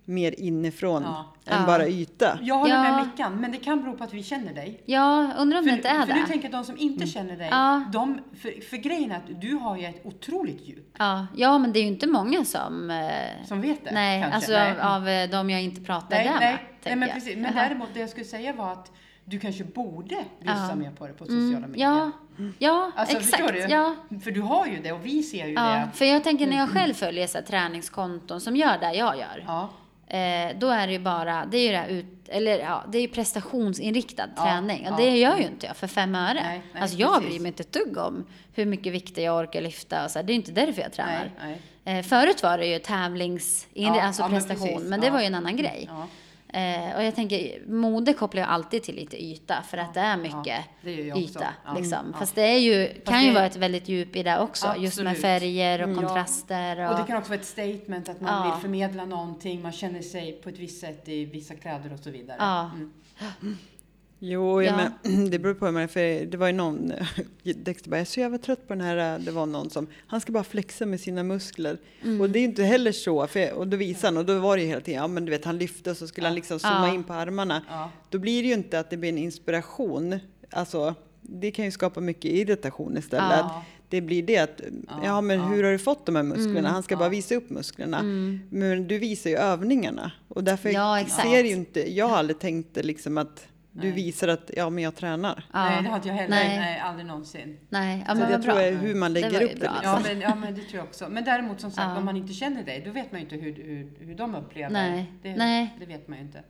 Speaker 3: mer inifrån
Speaker 1: Ja.
Speaker 3: än
Speaker 2: Ja.
Speaker 3: bara yta.
Speaker 1: Jag håller
Speaker 2: Ja.
Speaker 1: med Mickan, men det kan bero på att vi känner dig.
Speaker 2: Ja, undrar om det
Speaker 1: För,
Speaker 2: inte är
Speaker 1: för du
Speaker 2: det.
Speaker 1: tänker att de som inte känner dig,
Speaker 2: Ja.
Speaker 1: de, för, för grejen är att du har ju ett otroligt djup
Speaker 2: Ja. ja, men det är ju inte många som... Eh,
Speaker 1: som vet det.
Speaker 2: nej,
Speaker 1: kanske.
Speaker 2: alltså
Speaker 1: Nej.
Speaker 2: Av, av eh, de jag inte pratar
Speaker 1: nej,
Speaker 2: där
Speaker 1: nej,
Speaker 2: med.
Speaker 1: nej, men
Speaker 2: jag.
Speaker 1: precis. Men däremot det jag skulle säga var att du kanske borde lyssna
Speaker 2: Ja.
Speaker 1: mer på det på sociala
Speaker 2: Mm,
Speaker 1: medier.
Speaker 2: ja, ja
Speaker 1: Alltså,
Speaker 2: exakt.
Speaker 1: du?
Speaker 2: Ja.
Speaker 1: För du har ju det och vi ser ju
Speaker 2: Ja,
Speaker 1: det.
Speaker 2: för jag tänker när jag själv följer så här, träningskonton som gör det jag gör.
Speaker 1: Ja.
Speaker 2: Eh, då är det ju bara, det är ju det här ut, eller ja, det är ju prestationsinriktad
Speaker 1: Ja,
Speaker 2: träning. Och
Speaker 1: ja.
Speaker 2: det gör ju inte jag för fem öre.
Speaker 1: Nej, nej,
Speaker 2: alltså jag
Speaker 1: precis.
Speaker 2: bryr mig inte ett dugg om hur mycket vikter jag orkar lyfta och så här. Det är ju inte därför jag tränar.
Speaker 1: Nej, nej.
Speaker 2: Eh, förut var det ju tävlingsinriktad,
Speaker 1: Ja,
Speaker 2: alltså
Speaker 1: men
Speaker 2: prestation. Men,
Speaker 1: precis.
Speaker 2: det var ju en annan grej. Eh, och jag tänker, mode kopplar jag alltid till lite yta. För att det är mycket
Speaker 1: Ja, det också.
Speaker 2: yta.
Speaker 1: Ja,
Speaker 2: Liksom.
Speaker 1: ja.
Speaker 2: Fast det är ju, kan ju vara ett väldigt djup i det också. Just med
Speaker 1: Absolut.
Speaker 2: färger och
Speaker 1: Mm.
Speaker 2: kontraster. Och,
Speaker 1: Och det kan också vara ett statement att man vill förmedla någonting, man känner sig på ett visst sätt i vissa kläder och så vidare. Mm.
Speaker 3: Jo, jag
Speaker 2: Ja.
Speaker 3: men, *clears throat* det beror på. Men för det var ju någon, *laughs* Dexter bara, jag är så jävla trött på den här, det var någon som, han ska bara flexa med sina muskler.
Speaker 2: Mm.
Speaker 3: Och det är inte heller så, för, och då visade han, och då var det ju hela tiden, ja men du vet han lyfte och så skulle han liksom zooma
Speaker 2: Ja.
Speaker 3: in på armarna.
Speaker 1: Ja.
Speaker 3: Då blir det ju inte att det blir en inspiration, alltså det kan ju skapa mycket irritation istället.
Speaker 1: Ja.
Speaker 3: Det blir det att, ja, men
Speaker 1: ja.
Speaker 3: hur har du fått de här musklerna?
Speaker 2: Mm.
Speaker 3: Han ska bara visa upp musklerna. Men du visar ju övningarna. Och därför
Speaker 2: Ja,
Speaker 3: ser ju inte, jag har aldrig tänkt liksom att du
Speaker 1: Nej.
Speaker 3: visar att, ja men jag tränar.
Speaker 2: Ja.
Speaker 1: Nej, det har inte jag heller.
Speaker 2: Nej.
Speaker 1: Nej, aldrig någonsin.
Speaker 2: Nej, ja,
Speaker 3: Så
Speaker 2: men
Speaker 3: jag
Speaker 2: vad
Speaker 3: tror
Speaker 2: bra.
Speaker 3: det är hur man
Speaker 2: Det
Speaker 3: lägger
Speaker 2: ju
Speaker 3: upp det. Liksom.
Speaker 1: Ja men, ja, men det tror jag också. Men däremot som sagt,
Speaker 2: Ja.
Speaker 1: om man inte känner dig, då vet man ju inte hur, hur, hur de upplever.
Speaker 2: Nej.
Speaker 1: Det,
Speaker 2: Nej.
Speaker 1: det vet man ju inte.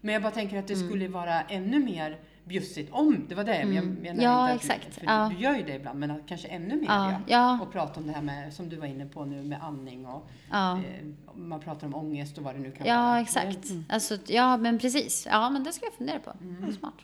Speaker 1: Men jag bara tänker att det skulle vara ännu mer bjussigt om, det var det jag
Speaker 2: Mm.
Speaker 1: menar.
Speaker 2: Ja,
Speaker 1: inte att
Speaker 2: exakt.
Speaker 1: Du, för
Speaker 2: Ja.
Speaker 1: du gör ju det ibland, men att kanske ännu mer
Speaker 2: Ja,
Speaker 1: ja.
Speaker 2: ja.
Speaker 1: Och prata om det här med, som du var inne på nu, med andning och
Speaker 2: Ja.
Speaker 1: eh, man pratar om ångest och vad det nu kan
Speaker 2: Ja,
Speaker 1: vara.
Speaker 2: exakt.
Speaker 1: Det-
Speaker 2: Alltså, ja, men precis. Ja, men det ska jag fundera på. Det är smart.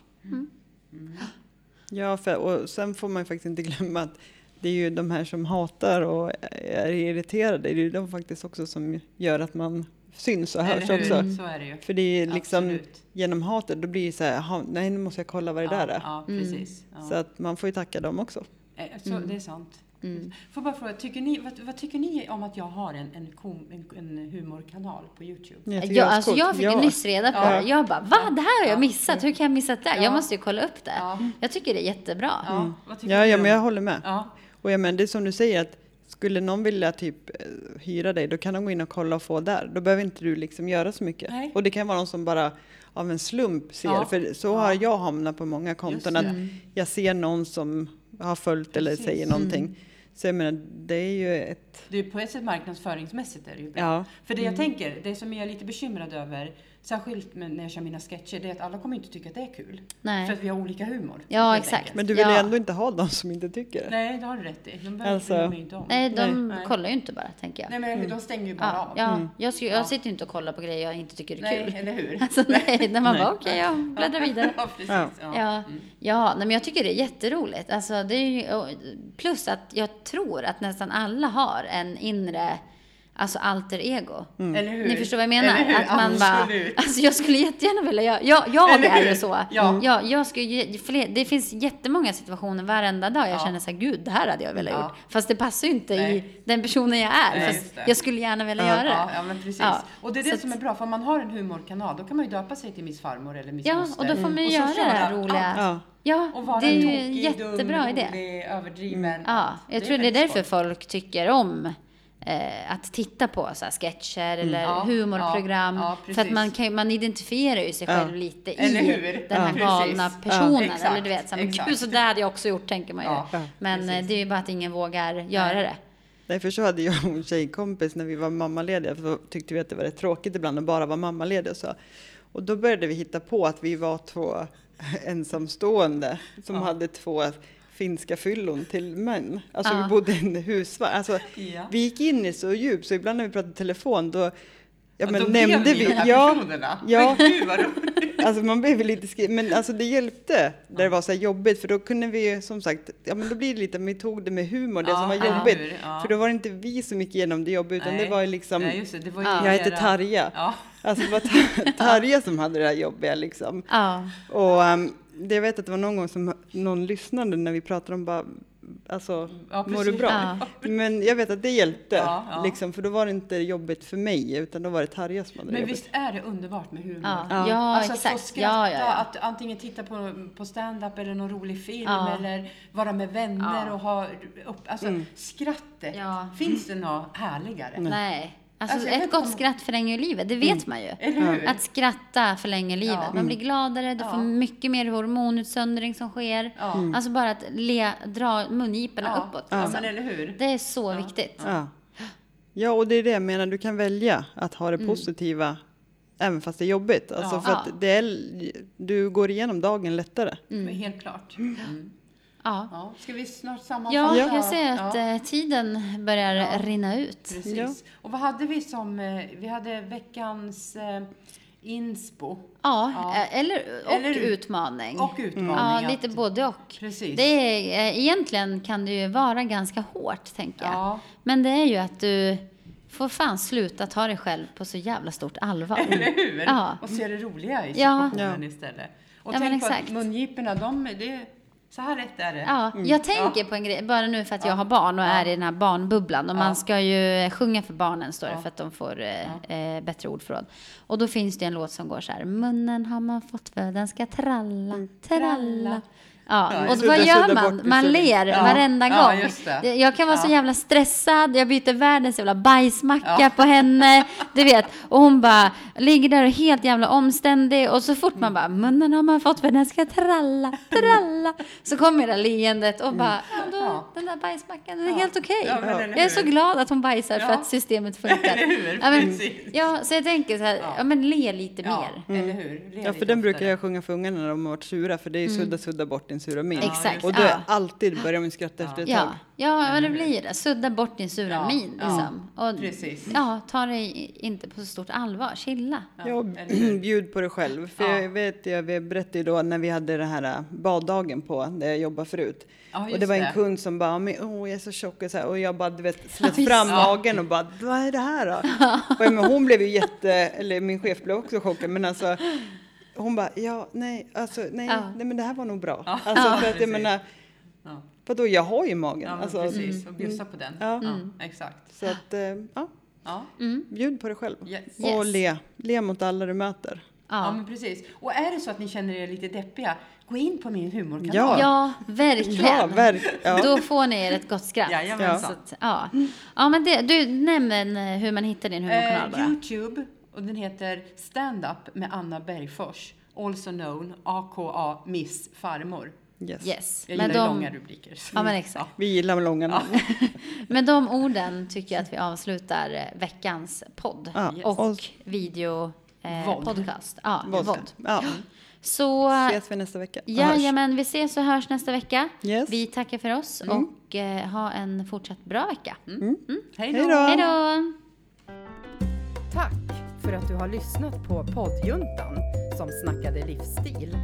Speaker 3: Ja, för, och sen får man ju faktiskt inte *laughs* glömma att det är ju de här som hatar och är irriterade, det är ju de faktiskt också som gör att man syns och hörs också.
Speaker 1: Så är det ju.
Speaker 3: För det är liksom
Speaker 1: Absolut.
Speaker 3: genom hatet, då blir det så här, "Jaha, nej nu måste jag kolla vad det där
Speaker 1: ja,
Speaker 3: är.
Speaker 1: Ja, precis. Ja.
Speaker 3: Så att man får ju tacka dem också.
Speaker 1: Eh, Så Det är sant.
Speaker 2: Mm.
Speaker 1: Får bara fråga, tycker ni, vad, vad tycker ni om att jag har en, en, kom, en, en humorkanal på Youtube?
Speaker 3: Jag tycker
Speaker 2: Ja,
Speaker 3: det är
Speaker 2: alltså jag fick
Speaker 3: ja.
Speaker 2: nyss reda på
Speaker 1: Ja.
Speaker 2: det. Jag bara, va? Det här har jag
Speaker 1: Ja.
Speaker 2: missat. Hur kan jag missa det?
Speaker 1: Ja.
Speaker 2: Jag måste ju kolla upp det.
Speaker 1: Ja.
Speaker 2: Jag tycker det är jättebra.
Speaker 1: Ja, vad tycker
Speaker 3: Ja, ja, men jag håller med.
Speaker 1: Ja,
Speaker 3: Och jag menar, det är som du säger att skulle någon vilja typ eh, hyra dig, då kan de gå in och kolla och få där. Då behöver inte du liksom göra så mycket.
Speaker 1: Nej.
Speaker 3: Och det kan vara någon som bara av en slump ser,
Speaker 1: Ja.
Speaker 3: för så
Speaker 1: Ja.
Speaker 3: har jag hamnat på många konton, att jag ser någon som har följt eller
Speaker 1: Precis.
Speaker 3: säger någonting. Så jag menar, det är ju ett...
Speaker 1: det är på ett sätt marknadsföringsmässigt är det ju bra.
Speaker 3: Ja.
Speaker 1: För det jag tänker, det som jag är lite bekymrad över, särskilt med, när jag kör mina sketcher, det är att alla kommer inte tycka att det är kul. För
Speaker 2: Nej.
Speaker 1: att vi har olika humor.
Speaker 2: Ja, exakt.
Speaker 1: enkelt.
Speaker 3: Men du vill ju
Speaker 2: Ja.
Speaker 3: ändå inte ha de som inte tycker det.
Speaker 1: Nej, det har du rätt i. De
Speaker 3: Alltså-
Speaker 1: inte om.
Speaker 2: Nej, de
Speaker 1: Nej.
Speaker 2: kollar ju inte bara, tänker jag.
Speaker 1: Nej, men de stänger ju bara
Speaker 2: Ja,
Speaker 1: av.
Speaker 2: ja. Jag, skulle, jag
Speaker 1: Ja.
Speaker 2: sitter ju inte och kollar på grejer jag inte tycker är
Speaker 1: Nej,
Speaker 2: kul.
Speaker 1: eller hur? *laughs*
Speaker 2: Alltså, nej, när man
Speaker 3: Nej.
Speaker 2: bara, okej, jag bläddrar *laughs* vidare.
Speaker 1: ja, *laughs* precis.
Speaker 3: Ja.
Speaker 1: Ja.
Speaker 2: Ja, ja nej, men jag tycker det är jätteroligt. Alltså, det är ju, plus att jag tror att nästan alla har en inre alltså alter ego.
Speaker 1: Eller hur?
Speaker 2: Ni förstår vad jag menar?
Speaker 1: Eller hur?
Speaker 2: Att man bara,
Speaker 1: Absolut.
Speaker 2: alltså jag skulle jättegärna vilja göra, jag, jag
Speaker 1: Eller
Speaker 2: är ju så.
Speaker 1: Ja.
Speaker 2: Jag, jag skulle, fler, det finns jättemånga situationer varenda dag jag
Speaker 1: Ja.
Speaker 2: känner så här, gud det här hade jag velat
Speaker 1: Ja.
Speaker 2: gjort. Fast det passar ju inte i
Speaker 1: Nej.
Speaker 2: den personen jag är.
Speaker 1: Nej,
Speaker 2: fast
Speaker 1: det.
Speaker 2: jag skulle gärna vilja
Speaker 3: Ja.
Speaker 2: göra det.
Speaker 1: Ja, ja, men precis.
Speaker 2: Ja.
Speaker 1: Och det är
Speaker 2: Så
Speaker 1: det
Speaker 2: att-
Speaker 1: som är bra, för om man har en humorkanal, då kan man ju döpa sig till Miss Farmor eller Miss
Speaker 2: Ja,
Speaker 1: Moster.
Speaker 2: och då får man ju
Speaker 1: så
Speaker 2: göra det här roliga.
Speaker 3: Ja.
Speaker 2: Ja, det är ju en
Speaker 1: tokig,
Speaker 2: jättebra
Speaker 1: dum,
Speaker 2: idé.
Speaker 1: rolig, överdriven.
Speaker 2: Ja,
Speaker 1: allt.
Speaker 2: jag tror det är därför folk tycker om eh, att titta på så här sketcher eller
Speaker 1: Ja,
Speaker 2: humorprogram.
Speaker 1: ja, ja,
Speaker 2: för att man, kan, man identifierar ju sig
Speaker 3: Ja.
Speaker 2: själv lite
Speaker 1: Eller
Speaker 2: i
Speaker 1: hur?
Speaker 2: den här
Speaker 1: Ja.
Speaker 2: galna
Speaker 1: Precis.
Speaker 2: personen.
Speaker 1: Ja, exakt,
Speaker 2: eller du vet, så här, men gud så där hade jag också gjort tänker man ju.
Speaker 1: Ja,
Speaker 2: men eh,
Speaker 1: precis.
Speaker 2: det är ju bara att ingen vågar göra det.
Speaker 3: Nej, för så hade jag och en tjejkompis när vi var mammalediga, för då tyckte vi att det var rätt tråkigt ibland att bara vara mammalediga. Och, så. och då började vi hitta på att vi var två *laughs* ensamstående som
Speaker 1: Ja.
Speaker 3: hade två finska fyllon till män. Alltså
Speaker 2: Ja.
Speaker 3: vi bodde i en husvagn. Alltså,
Speaker 1: Ja.
Speaker 3: Vi gick in i så djupt så ibland när vi pratade i telefon då Ja, men
Speaker 1: då
Speaker 3: nämnde
Speaker 1: ni
Speaker 3: vi,
Speaker 1: de här
Speaker 3: ja,
Speaker 1: personerna.
Speaker 3: ja.
Speaker 1: Men *laughs* gud vad roligt.
Speaker 3: alltså man blev lite skri- men alltså det hjälpte där det var så här jobbigt för då kunde vi som sagt, ja men då blir det lite, vi tog det med humor, det
Speaker 1: Ja,
Speaker 3: som var jobbigt.
Speaker 1: hur? Ja.
Speaker 3: För då var det inte vi som gick igenom det jobbet utan
Speaker 1: Nej.
Speaker 3: det var ju liksom,
Speaker 1: just det. det var ju
Speaker 2: Ja.
Speaker 3: jag heter
Speaker 1: era-
Speaker 3: Tarja.
Speaker 1: Ja.
Speaker 3: Alltså det var Ta- *laughs* Tarja som hade det här jobbiga liksom.
Speaker 2: Ja,
Speaker 3: Och um, jag vet att det var någon gång som någon lyssnade när vi pratade om bara, alltså,
Speaker 1: Ja,
Speaker 3: mår du bra?
Speaker 2: Ja.
Speaker 3: Men jag vet att det hjälpte,
Speaker 1: Ja, ja.
Speaker 3: Liksom, för då var det inte jobbigt för mig utan då var det Tarja som hade
Speaker 1: Men
Speaker 3: jobbigt.
Speaker 1: visst är det underbart med humor?
Speaker 2: ja,
Speaker 3: Ja.
Speaker 2: ja.
Speaker 1: Alltså att få
Speaker 2: exakt.
Speaker 1: skratta,
Speaker 2: Ja, ja, ja.
Speaker 1: att antingen titta på, på stand-up eller någon rolig film
Speaker 2: Ja.
Speaker 1: eller vara med vänner
Speaker 2: Ja.
Speaker 1: och ha upp, alltså
Speaker 3: Mm.
Speaker 1: skrattet.
Speaker 2: Ja.
Speaker 1: Finns det något härligare?
Speaker 2: Nej. Alltså,
Speaker 1: Alltså,
Speaker 2: ett gott
Speaker 1: om-
Speaker 2: skratt förlänger livet, det vet man ju.
Speaker 1: Hur?
Speaker 2: Att skratta förlänger livet.
Speaker 1: Ja.
Speaker 2: Man blir gladare, du
Speaker 1: Ja.
Speaker 2: får mycket mer hormonutsöndring som sker.
Speaker 1: Ja.
Speaker 2: Alltså bara att le, dra mungiporna
Speaker 1: Ja.
Speaker 2: uppåt.
Speaker 1: Ja, men eller hur?
Speaker 2: Det är så viktigt.
Speaker 3: Ja. ja, och det är det jag menar, du kan välja att ha det
Speaker 2: Mm.
Speaker 3: positiva även fast det är jobbigt. Alltså
Speaker 1: Ja.
Speaker 3: för att det är, du går igenom dagen lättare.
Speaker 1: Helt klart. Mm.
Speaker 2: Ja.
Speaker 1: Ja. Ska vi snart sammanfatta?
Speaker 2: Ja, jag ser att
Speaker 1: Ja.
Speaker 2: eh, tiden börjar
Speaker 1: Ja.
Speaker 2: rinna ut.
Speaker 1: Precis.
Speaker 3: Ja.
Speaker 1: Och vad hade vi som, eh, vi hade veckans eh, inspo
Speaker 2: Ja,
Speaker 1: Ja.
Speaker 2: eller, och
Speaker 1: Eller-
Speaker 2: utmaning.
Speaker 1: och utmaning.
Speaker 2: ja,
Speaker 1: att-
Speaker 2: lite både och.
Speaker 1: Precis.
Speaker 2: Det är, egentligen kan det ju vara ganska hårt, tänker jag.
Speaker 1: Ja.
Speaker 2: Men det är ju att du får fan sluta ta dig själv på så jävla stort allvar.
Speaker 1: Eller hur?
Speaker 2: Ja.
Speaker 1: Och se det roliga i
Speaker 2: Ja.
Speaker 1: situationen istället. Och
Speaker 2: Ja, men
Speaker 1: tänk på
Speaker 2: exakt.
Speaker 1: att mungiporna, de, det, så här rätt är det.
Speaker 2: Ja, jag tänker på en grej, bara nu för att jag har barn och är i den här barnbubblan. Och
Speaker 1: Ja.
Speaker 2: man ska ju sjunga för barnen, står det,
Speaker 1: Ja.
Speaker 2: för att de får eh, eh, bättre ordförråd. Och då finns det en låt som går så här. Munnen har man fått för den ska tralla, tralla. Ja,
Speaker 1: Ja,
Speaker 2: och så vad gör man? Man ler
Speaker 1: Ja,
Speaker 2: varenda
Speaker 1: ja,
Speaker 2: gång.
Speaker 1: just det.
Speaker 2: Det- Jag kan vara så
Speaker 1: Ja.
Speaker 2: jävla stressad, jag byter världens jävla bajsmacka på henne, du vet. Och hon bara ligger där och helt jävla omständig och så fort man bara, munnen har man fått för den ska tralla, tralla. Så kommer det där leendet och bara, ja, då,
Speaker 1: Mm. Ja.
Speaker 2: den där bajsmackan, den är
Speaker 1: Ja.
Speaker 2: helt okej.
Speaker 1: Ja, eller
Speaker 2: Jag är så glad att hon bajsar för
Speaker 1: Ja.
Speaker 2: att systemet funkar. *laughs* Ja, men, ja, så jag tänker så här, ja, men le lite
Speaker 1: Ja,
Speaker 2: mer.
Speaker 1: eller hur? Le
Speaker 3: Ja, för den brukar jag sjunga för ungarna när de har varit sura, för det är ju sudda, sudda bort din sura min.
Speaker 1: Ja,
Speaker 2: Exakt.
Speaker 3: Och då
Speaker 2: ja.
Speaker 3: alltid börjar man skratta efter ett
Speaker 2: Ja,
Speaker 3: tag.
Speaker 2: ja men det blir det. Sudda bort din sura
Speaker 1: Ja,
Speaker 2: min.
Speaker 1: ja,
Speaker 2: Liksom. Och,
Speaker 1: precis.
Speaker 2: Ja, ta dig inte på så stort allvar. Chilla.
Speaker 3: Ja, och *clears throat* bjud på dig själv. För
Speaker 1: Ja.
Speaker 3: jag vet, jag vi berättade ju då när vi hade den här äh, baddagen på där jag jobbade förut.
Speaker 1: Ja,
Speaker 3: och det var en
Speaker 1: det.
Speaker 3: kund som bara, men, åh jag är så tjock och, så här, och jag bara, du vet, slet fram magen och bara, vad är det här då? *laughs* och men, hon blev ju jätte, eller min chef blev också chockad, men alltså hon bara, ja, nej, alltså, nej,
Speaker 2: Ja.
Speaker 3: nej, men det här var nog bra.
Speaker 1: Ja.
Speaker 3: Alltså,
Speaker 1: Ja,
Speaker 3: för att jag menar,
Speaker 1: Ja.
Speaker 3: vadå, jag har ju magen.
Speaker 1: Ja,
Speaker 3: alltså,
Speaker 1: precis. Och bjussa på den.
Speaker 3: Ja.
Speaker 1: Ja, exakt.
Speaker 3: Så att, eh, ja,
Speaker 1: Ja,
Speaker 3: bjud på dig själv.
Speaker 1: yes.
Speaker 3: Och le, le mot alla du möter.
Speaker 1: Ja,
Speaker 2: Ja,
Speaker 1: men precis. Och är det så att ni känner er lite deppiga, gå in på min humorkanal.
Speaker 3: Ja.
Speaker 2: ja verkligen.
Speaker 3: Ja, verk, ja.
Speaker 2: Då får ni er ett gott skratt.
Speaker 1: Jajamensan.
Speaker 2: Så att, ja. ja, men det, du, nämn eh, hur man hittar din humorkanal
Speaker 1: Eh,
Speaker 2: bara.
Speaker 1: Youtube, och den heter Stand Up med Anna Bergfors. Also known, AKA Miss Farmor.
Speaker 3: Yes.
Speaker 2: Yes.
Speaker 1: Jag
Speaker 2: Men
Speaker 1: gillar
Speaker 2: de,
Speaker 1: långa rubriker. så-
Speaker 2: Ja, men exakt.
Speaker 3: Vi gillar långa namn. *laughs*
Speaker 2: med de orden tycker jag att vi avslutar eh, veckans podd.
Speaker 3: Ja.
Speaker 2: Och
Speaker 3: Och-
Speaker 2: video eh, podcast. Ja,
Speaker 3: våld. Ja.
Speaker 2: Så
Speaker 3: Ses vi nästa vecka.
Speaker 2: Jajamän, vi ses och hörs nästa vecka.
Speaker 3: Yes.
Speaker 2: Vi tackar för oss och eh, ha en fortsatt bra vecka.
Speaker 1: Då!
Speaker 3: då!
Speaker 2: Hej då!
Speaker 4: Tack för att du har lyssnat på poddjuntan som snackade livsstil.